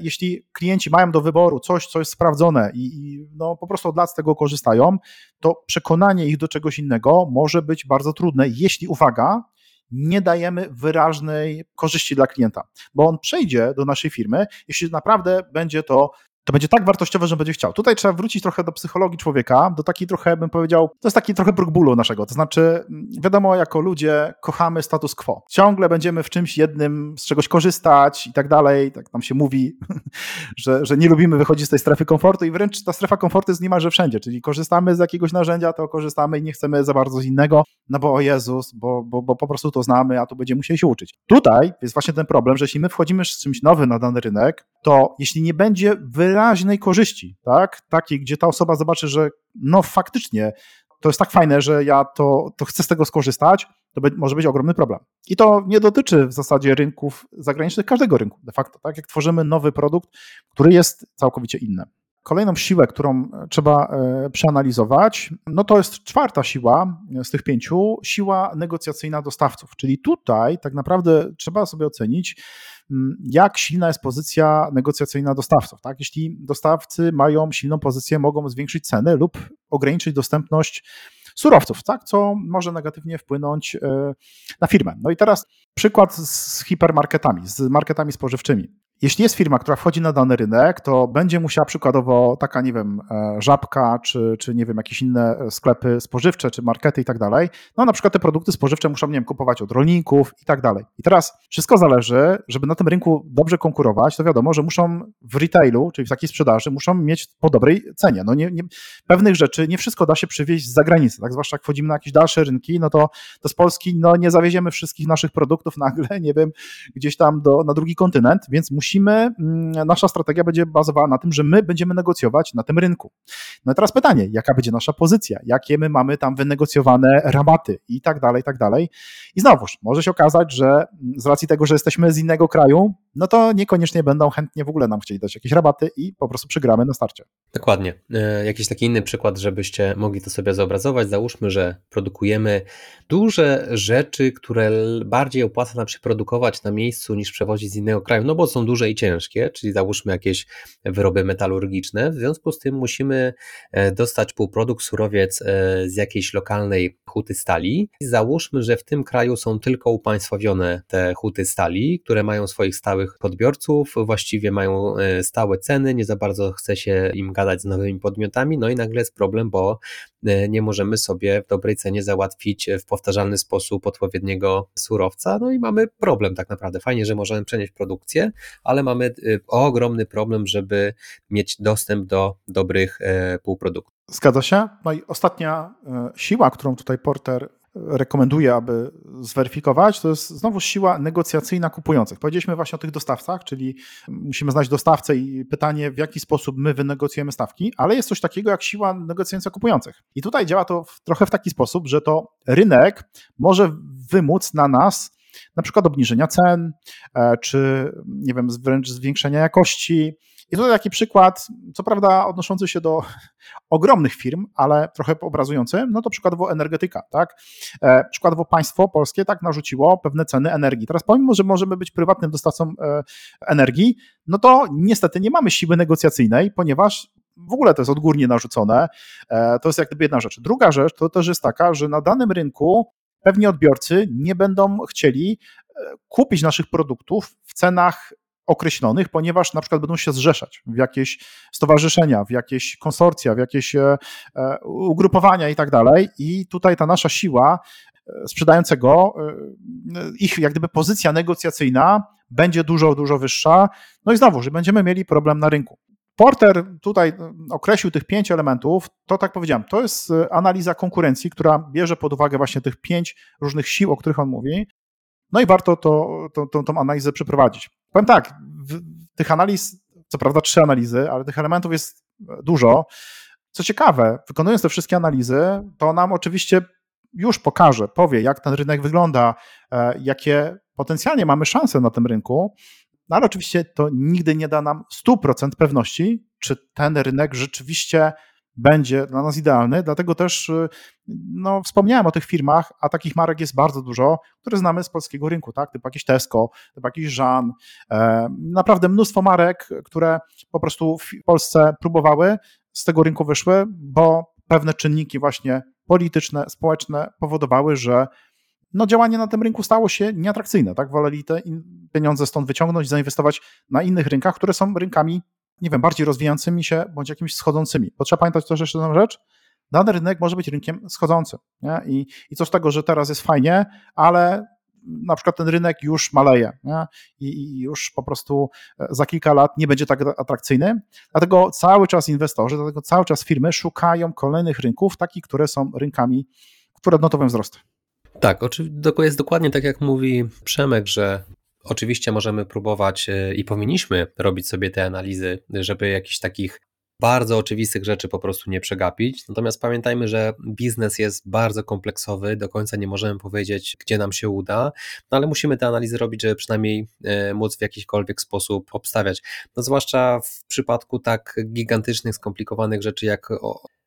jeśli klienci mają do wyboru coś, co jest sprawdzone i, i, no, po prostu od lat z tego korzystają, to przekonanie ich do czegoś innego może być bardzo trudne, jeśli, uwaga, nie dajemy wyraźnej korzyści dla klienta, bo on przejdzie do naszej firmy, jeśli naprawdę będzie to to będzie tak wartościowe, że będzie chciał. Tutaj trzeba wrócić trochę do psychologii człowieka, do takiej trochę, bym powiedział, to jest taki trochę próg bólu naszego. To znaczy, wiadomo, jako ludzie kochamy status quo. Ciągle będziemy w czymś jednym z czegoś korzystać i tak dalej. Tak nam się mówi, że, że nie lubimy wychodzić z tej strefy komfortu i wręcz ta strefa komfortu jest niemalże wszędzie. Czyli korzystamy z jakiegoś narzędzia, to korzystamy i nie chcemy za bardzo z innego, no bo o Jezus, bo, bo, bo po prostu to znamy, a tu będziemy musieli się uczyć. Tutaj jest właśnie ten problem, że jeśli my wchodzimy z czymś nowym na dany rynek, to jeśli nie będzie wy wyraźnej korzyści, tak? Takiej, gdzie ta osoba zobaczy, że no faktycznie to jest tak fajne, że ja to, to chcę z tego skorzystać, to be, może być ogromny problem. I to nie dotyczy w zasadzie rynków zagranicznych, każdego rynku de facto, tak? Jak tworzymy nowy produkt, który jest całkowicie inny. Kolejną siłę, którą trzeba e, przeanalizować, no to jest czwarta siła z tych pięciu, siła negocjacyjna dostawców. Czyli tutaj tak naprawdę trzeba sobie ocenić, Mm, jak silna jest pozycja negocjacyjna dostawców. Tak? Jeśli dostawcy mają silną pozycję, mogą zwiększyć ceny lub ograniczyć dostępność surowców, tak? co może negatywnie wpłynąć e, na firmę. No i teraz przykład z hipermarketami, z marketami spożywczymi. Jeśli jest firma, która wchodzi na dany rynek, to będzie musiała przykładowo taka, nie wiem, e, żabka, czy, czy nie wiem, jakieś inne sklepy spożywcze, czy markety i tak dalej, no na przykład te produkty spożywcze muszą, nie wiem, kupować od rolników i tak dalej. I teraz wszystko zależy, żeby na tym rynku dobrze konkurować, to wiadomo, że muszą w retailu, czyli w takiej sprzedaży, muszą mieć po dobrej cenie. No nie, nie, pewnych rzeczy nie wszystko da się przywieźć z zagranicy, tak? Zwłaszcza jak wchodzimy na jakieś dalsze rynki, no to, to z Polski no, nie zawieziemy wszystkich naszych produktów nagle, nie wiem, gdzieś tam do, na drugi kontynent, więc musimy musimy, mm, nasza strategia będzie bazowała na tym, że my będziemy negocjować na tym rynku. No i teraz pytanie, jaka będzie nasza pozycja, jakie my mamy tam wynegocjowane rabaty i tak dalej, i tak dalej. I znowuż, może się okazać, że mm, z racji tego, że jesteśmy z innego kraju, no to niekoniecznie będą chętnie w ogóle nam chcieli dać jakieś rabaty i po prostu przegramy na starcie. Dokładnie. E, jakiś taki inny przykład, żebyście mogli to sobie zobrazować. Załóżmy, że produkujemy duże rzeczy, które bardziej opłaca nam się produkować na miejscu niż przewozić z innego kraju, no bo są duże i ciężkie, czyli załóżmy jakieś wyroby metalurgiczne. W związku z tym musimy e, dostać półprodukt, surowiec e, z jakiejś lokalnej huty stali. Załóżmy, że w tym kraju są tylko upaństwowione te huty stali, które mają swoich stałych odbiorców, właściwie mają stałe ceny, nie za bardzo chce się im gadać z nowymi podmiotami, no i nagle jest problem, bo e, nie możemy sobie w dobrej cenie załatwić w powtarzalny sposób odpowiedniego surowca, no i mamy problem tak naprawdę. Fajnie, że możemy przenieść produkcję, ale mamy e, ogromny problem, żeby mieć dostęp do dobrych e, półproduktów. Zgadza się. No i ostatnia siła, którą tutaj Porter rekomenduję, aby zweryfikować, to jest znowu siła negocjacyjna kupujących. Powiedzieliśmy właśnie o tych dostawcach, czyli musimy znaleźć dostawcę i pytanie, w jaki sposób my wynegocjujemy stawki, ale jest coś takiego jak siła negocjująca kupujących. I tutaj działa to w, trochę w taki sposób, że to rynek może wymóc na nas na przykład obniżenia cen, e, czy nie wiem, wręcz zwiększenia jakości, i tutaj taki przykład, co prawda odnoszący się do ogromnych firm, ale trochę obrazujący, no to przykładowo energetyka, tak? E, przykładowo państwo polskie tak narzuciło pewne ceny energii. Teraz pomimo, że możemy być prywatnym dostawcą e, energii, no to niestety nie mamy siły negocjacyjnej, ponieważ w ogóle to jest odgórnie narzucone. To jest jak gdyby jedna rzecz. Druga rzecz to też jest taka, że na danym rynku pewni odbiorcy nie będą chcieli kupić naszych produktów w cenach określonych, ponieważ na przykład będą się zrzeszać w jakieś stowarzyszenia, w jakieś konsorcja, w jakieś e, e, ugrupowania i tak dalej. I tutaj ta nasza siła e, sprzedającego, ich jak gdyby pozycja negocjacyjna będzie dużo, dużo wyższa. No i znowu, że będziemy mieli problem na rynku. Porter tutaj określił tych pięć elementów, to tak powiedziałem, to jest analiza konkurencji, która bierze pod uwagę właśnie tych pięć różnych sił, o których on mówi. No i warto to, to, to, tą analizę przeprowadzić. Powiem tak, tych analiz, co prawda trzy analizy, ale tych elementów jest dużo. Co ciekawe, wykonując te wszystkie analizy, to nam oczywiście już pokaże, powie, jak ten rynek wygląda, e, jakie potencjalnie mamy szanse na tym rynku, no ale oczywiście to nigdy nie da nam 100% pewności, czy ten rynek rzeczywiście będzie dla nas idealny, dlatego też y, no, wspomniałem o tych firmach, a takich marek jest bardzo dużo, które znamy z polskiego rynku, tak? typu jakieś Tesco, typu jakiś Jean, e, naprawdę mnóstwo marek, które po prostu w Polsce próbowały, z tego rynku wyszły, bo pewne czynniki właśnie polityczne, społeczne powodowały, że no, działanie na tym rynku stało się nieatrakcyjne, tak? Woleli te pieniądze stąd wyciągnąć, zainwestować na innych rynkach, które są rynkami nie wiem, bardziej rozwijającymi się bądź jakimiś schodzącymi. Bo trzeba pamiętać też jeszcze jedną rzecz, dany rynek może być rynkiem schodzącym. Nie? I, I co z tego, że teraz jest fajnie, ale na przykład ten rynek już maleje nie? I, już po prostu e, za kilka lat nie będzie tak atrakcyjny. Dlatego cały czas inwestorzy, dlatego cały czas firmy szukają kolejnych rynków, takich, które są rynkami, które odnotują wzrost. Tak, jest dokładnie tak, jak mówi Przemek, że Oczywiście możemy próbować e, i powinniśmy robić sobie te analizy, żeby jakichś takich bardzo oczywistych rzeczy po prostu nie przegapić. Natomiast pamiętajmy, że biznes jest bardzo kompleksowy, do końca nie możemy powiedzieć, gdzie nam się uda, no ale musimy te analizy robić, żeby przynajmniej e, móc w jakikolwiek sposób obstawiać. No zwłaszcza w przypadku tak gigantycznych, skomplikowanych rzeczy jak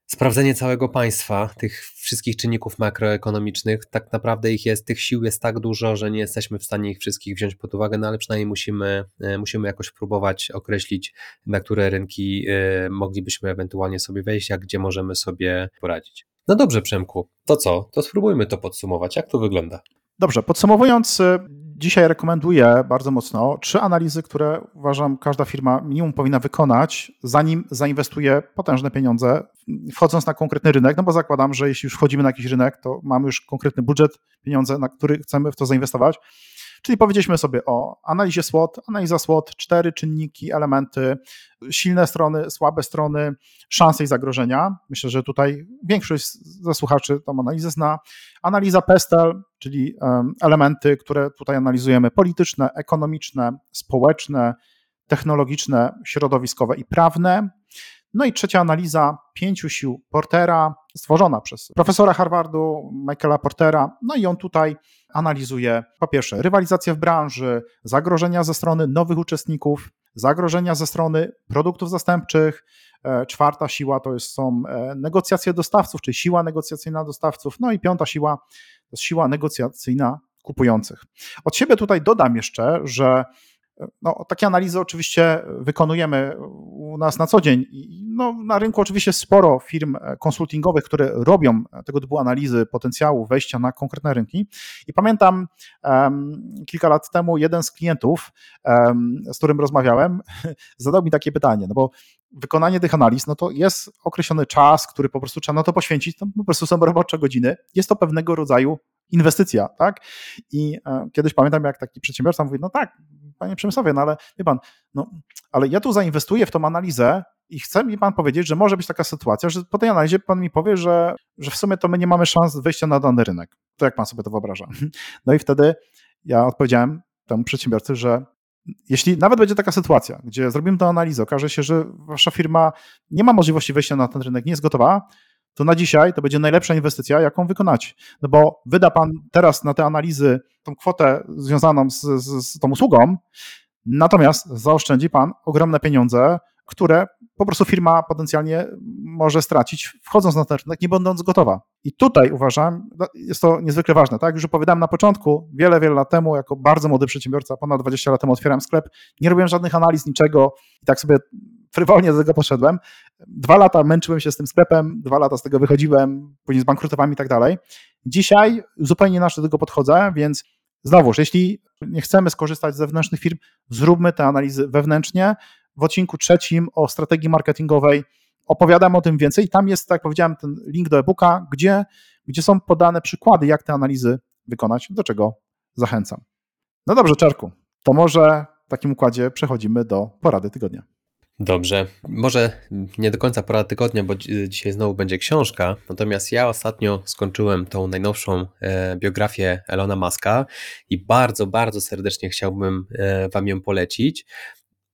sprawdzenie całego państwa, tych wszystkich czynników makroekonomicznych, tak naprawdę ich jest, tych sił jest tak dużo, że nie jesteśmy w stanie ich wszystkich wziąć pod uwagę, no ale przynajmniej musimy, e, musimy jakoś próbować określić, na które rynki e, moglibyśmy ewentualnie sobie wejść, a gdzie możemy sobie poradzić. No dobrze, Przemku, to co? To spróbujmy to podsumować. Jak to wygląda? Dobrze, podsumowując, e, dzisiaj rekomenduję bardzo mocno trzy analizy, które uważam każda firma minimum powinna wykonać, zanim zainwestuje potężne pieniądze, wchodząc na konkretny rynek, no bo zakładam, że jeśli już wchodzimy na jakiś rynek, to mamy już konkretny budżet, pieniądze, na który chcemy w to zainwestować. Czyli powiedzieliśmy sobie o analizie SWOT, analiza SWOT, cztery czynniki, elementy, silne strony, słabe strony, szanse i zagrożenia. Myślę, że tutaj większość ze słuchaczy tą analizę zna. Analiza PESTEL, czyli elementy, które tutaj analizujemy, polityczne, ekonomiczne, społeczne, technologiczne, środowiskowe i prawne. No i trzecia analiza pięciu sił Portera, stworzona przez profesora Harvardu, Michaela Portera. No i on tutaj analizuje po pierwsze rywalizację w branży, zagrożenia ze strony nowych uczestników, zagrożenia ze strony produktów zastępczych. E, czwarta siła to jest, są e, negocjacje dostawców, czyli siła negocjacyjna dostawców. No i piąta siła to jest siła negocjacyjna kupujących. Od siebie tutaj dodam jeszcze, że no, takie analizy oczywiście wykonujemy u nas na co dzień. No, na rynku oczywiście sporo firm konsultingowych, które robią tego typu analizy potencjału wejścia na konkretne rynki. I pamiętam um, kilka lat temu jeden z klientów, um, z którym rozmawiałem, zadał mi takie pytanie, no bo wykonanie tych analiz, no to jest określony czas, który po prostu trzeba na to poświęcić, to po prostu są robocze godziny. Jest to pewnego rodzaju inwestycja, tak? I e, kiedyś pamiętam, jak taki przedsiębiorca mówi, no tak, panie Przemysławie, no ale wie pan, no, ale ja tu zainwestuję w tą analizę i chce mi pan powiedzieć, że może być taka sytuacja, że po tej analizie pan mi powie, że, że w sumie to my nie mamy szans wejścia na dany rynek. To jak pan sobie to wyobraża? No i wtedy ja odpowiedziałem temu przedsiębiorcy, że jeśli nawet będzie taka sytuacja, gdzie zrobimy tę analizę, okaże się, że wasza firma nie ma możliwości wejścia na ten rynek, nie jest gotowa, to na dzisiaj to będzie najlepsza inwestycja, jaką wykonacie. No bo wyda pan teraz na te analizy tą kwotę związaną z, z, z tą usługą, natomiast zaoszczędzi pan ogromne pieniądze, które po prostu firma potencjalnie może stracić, wchodząc na ten rynek, nie będąc gotowa. I tutaj uważam, no, jest to niezwykle ważne. Tak, już opowiadałem na początku, wiele, wiele lat temu, jako bardzo młody przedsiębiorca, ponad 20 lat temu otwierałem sklep, nie robiłem żadnych analiz, niczego i tak sobie frywolnie do tego poszedłem. Dwa lata męczyłem się z tym sklepem, dwa lata z tego wychodziłem, później zbankrutowałem i tak dalej. Dzisiaj zupełnie inaczej do tego podchodzę, więc znowuż, jeśli nie chcemy skorzystać z zewnętrznych firm, zróbmy te analizy wewnętrznie. W odcinku trzecim o strategii marketingowej opowiadam o tym więcej. Tam jest, tak jak powiedziałem, ten link do e-booka, gdzie, gdzie są podane przykłady, jak te analizy wykonać, do czego zachęcam. No dobrze, Czarku, to może w takim układzie przechodzimy do porady tygodnia. Dobrze, może nie do końca pora tygodnia, bo dzisiaj znowu będzie książka, natomiast ja ostatnio skończyłem tą najnowszą e, biografię Elona Muska i bardzo, bardzo serdecznie chciałbym e, Wam ją polecić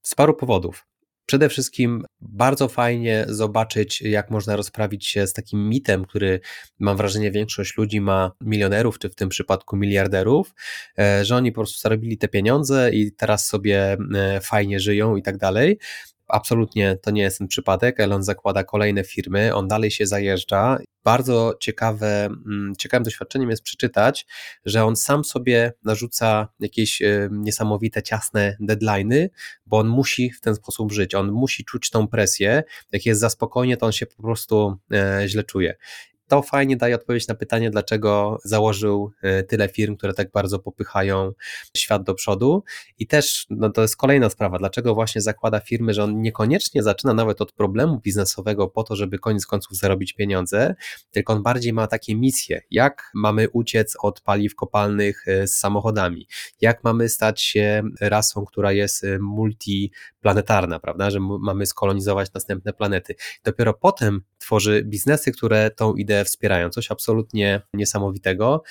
z paru powodów. Przede wszystkim bardzo fajnie zobaczyć, jak można rozprawić się z takim mitem, który mam wrażenie większość ludzi ma, milionerów, czy w tym przypadku miliarderów, e, że oni po prostu zarobili te pieniądze i teraz sobie fajnie żyją i tak dalej. Absolutnie to nie jest ten przypadek. Elon zakłada kolejne firmy, on dalej się zajeżdża. Bardzo ciekawe, mm, ciekawym doświadczeniem jest przeczytać, że on sam sobie narzuca jakieś e, niesamowite, ciasne deadlines, bo on musi w ten sposób żyć. On musi czuć tą presję. Jak jest za spokojnie, to on się po prostu e, źle czuje to fajnie daje odpowiedź na pytanie, dlaczego założył e, tyle firm, które tak bardzo popychają świat do przodu. I też no to jest kolejna sprawa, dlaczego właśnie zakłada firmy, że on niekoniecznie zaczyna nawet od problemu biznesowego po to, żeby koniec końców zarobić pieniądze, tylko on bardziej ma takie misje, jak mamy uciec od paliw kopalnych e, z samochodami, jak mamy stać się rasą, która jest e, multiplanetarna, prawda, że mamy skolonizować następne planety. Dopiero potem tworzy biznesy, które tą ideę wspierają. Coś absolutnie niesamowitego.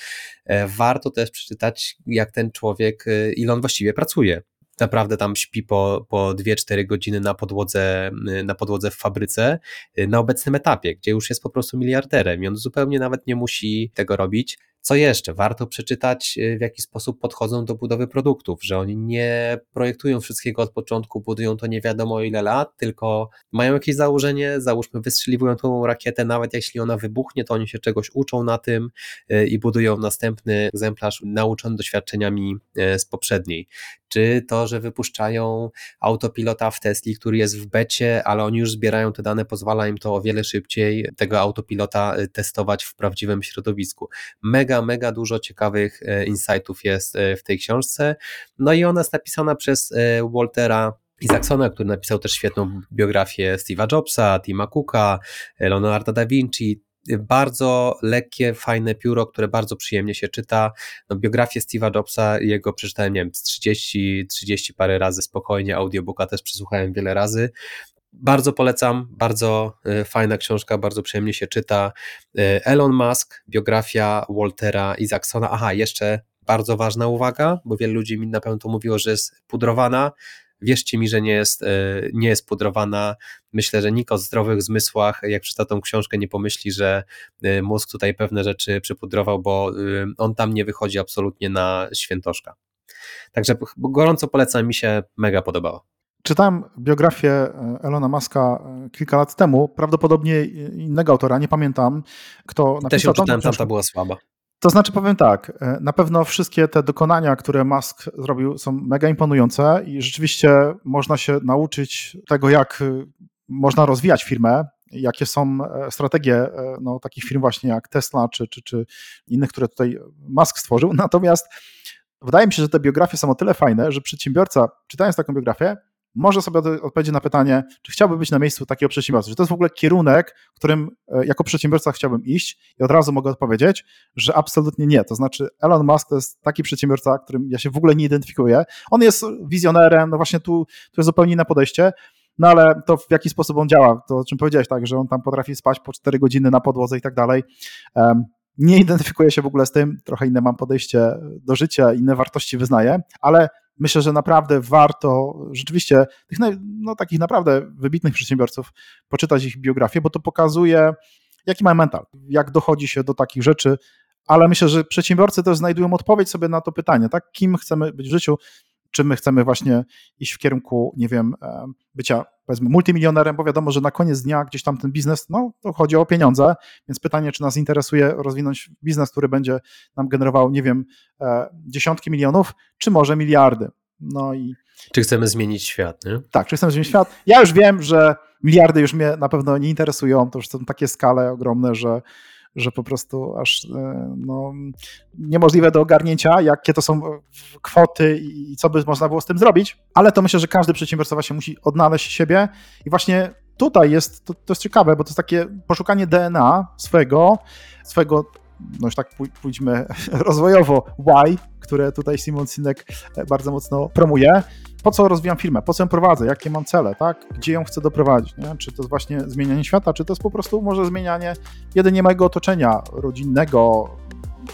E, warto też przeczytać, jak ten człowiek, e, ile on właściwie pracuje naprawdę tam śpi po, po 2-4 godziny na podłodze, e, na podłodze w fabryce na obecnym etapie, gdzie już jest po prostu miliarderem i on zupełnie nawet nie musi tego robić. Co jeszcze? Warto przeczytać, y, w jaki sposób podchodzą do budowy produktów, że oni nie projektują wszystkiego od początku, budują to nie wiadomo ile lat, tylko mają jakieś założenie, załóżmy, wystrzeliwują tą rakietę, nawet jeśli ona wybuchnie, to oni się czegoś uczą na tym y, i budują następny egzemplarz nauczony doświadczeniami y, z poprzedniej czy to, że wypuszczają autopilota w Tesli, który jest w becie, ale oni już zbierają te dane, pozwala im to o wiele szybciej tego autopilota testować w prawdziwym środowisku. Mega, mega dużo ciekawych y, insightów jest y, w tej książce. No i ona jest napisana przez Waltera Isaacsona, który napisał też świetną biografię Steve'a Jobsa, Tima Cooka, Leonardo da Vinci, bardzo lekkie, fajne pióro, które bardzo przyjemnie się czyta. No, biografię Steve'a Jobsa, jego przeczytałem, nie wiem, z 30, 30 parę razy spokojnie, audiobooka też przesłuchałem wiele razy. Bardzo polecam, bardzo e, fajna książka, bardzo przyjemnie się czyta. E, Elon Musk, biografia Waltera Isaacsona. Aha, jeszcze bardzo ważna uwaga, bo wielu ludzi mi na pewno to mówiło, że jest pudrowana wierzcie mi, że nie jest, nie jest pudrowana. Myślę, że nikt o zdrowych zmysłach, jak przeczyta tą książkę, nie pomyśli, że mózg tutaj pewne rzeczy przypudrował, bo on tam nie wychodzi absolutnie na świętoszka. Także gorąco polecam, mi się mega podobało. Czytałem biografię e, Elona Muska e, kilka lat temu, prawdopodobnie innego autora, nie pamiętam, kto napisał. Też ją czytałem, tamta była słaba. To znaczy powiem tak, e, na pewno wszystkie te dokonania, które Musk zrobił są mega imponujące i rzeczywiście można się nauczyć tego, jak można rozwijać firmę, jakie są strategie no, takich firm właśnie jak Tesla czy, czy, czy innych, które tutaj Musk stworzył. Natomiast wydaje mi się, że te biografie są o tyle fajne, że przedsiębiorca, czytając taką biografię, może sobie odpowiedzieć na pytanie, czy chciałby być na miejscu takiego przedsiębiorcy, czy to jest w ogóle kierunek, którym e, jako przedsiębiorca chciałbym iść i od razu mogę odpowiedzieć, że absolutnie nie. To znaczy Elon Musk to jest taki przedsiębiorca, którym ja się w ogóle nie identyfikuję. On jest wizjonerem, no właśnie tu, tu jest zupełnie inne podejście, no ale to w jaki sposób on działa, to o czym powiedziałeś, tak, że on tam potrafi spać po 4 godziny na podłodze i tak dalej. Nie identyfikuję się w ogóle z tym, trochę inne mam podejście do życia, inne wartości wyznaję, ale myślę, że naprawdę warto rzeczywiście tych no, takich naprawdę wybitnych przedsiębiorców poczytać ich biografię, bo to pokazuje, jaki ma mental, jak dochodzi się do takich rzeczy, ale myślę, że przedsiębiorcy też znajdują odpowiedź sobie na to pytanie, tak? Kim chcemy być w życiu, czy my chcemy właśnie iść w kierunku, nie wiem, e, bycia powiedzmy multimilionerem, bo wiadomo, że na koniec dnia gdzieś tam ten biznes, no to chodzi o pieniądze, więc pytanie, czy nas interesuje rozwinąć biznes, który będzie nam generował, nie wiem, e, dziesiątki milionów, czy może miliardy. No i... Czy chcemy zmienić świat, nie? Tak, czy chcemy zmienić świat. Ja już wiem, że miliardy już mnie na pewno nie interesują, to już są takie skale ogromne, że że po prostu aż e, no, niemożliwe do ogarnięcia, jakie to są kwoty i co by można było z tym zrobić, ale to myślę, że każdy przedsiębiorca właśnie musi odnaleźć siebie i właśnie tutaj jest, to, to jest ciekawe, bo to jest takie poszukanie DNA swojego, swojego no już tak pójdźmy rozwojowo, why, które tutaj Simon Sinek e, bardzo mocno promuje. Po co rozwijam firmę? Po co ją prowadzę? Jakie mam cele? Tak? Gdzie ją chcę doprowadzić? Nie? Czy to jest właśnie zmienianie świata, czy to jest po prostu może zmienianie jedynie mojego otoczenia rodzinnego,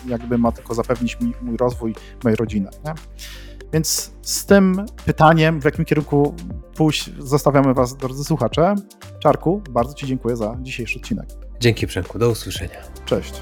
jakby ma tylko zapewnić mi mój rozwój mojej rodziny. Nie? Więc z tym pytaniem, w jakim kierunku pójść, zostawiamy Was, drodzy słuchacze. Czarku, bardzo Ci dziękuję za dzisiejszy odcinek. Dzięki Przemku, do usłyszenia. Cześć.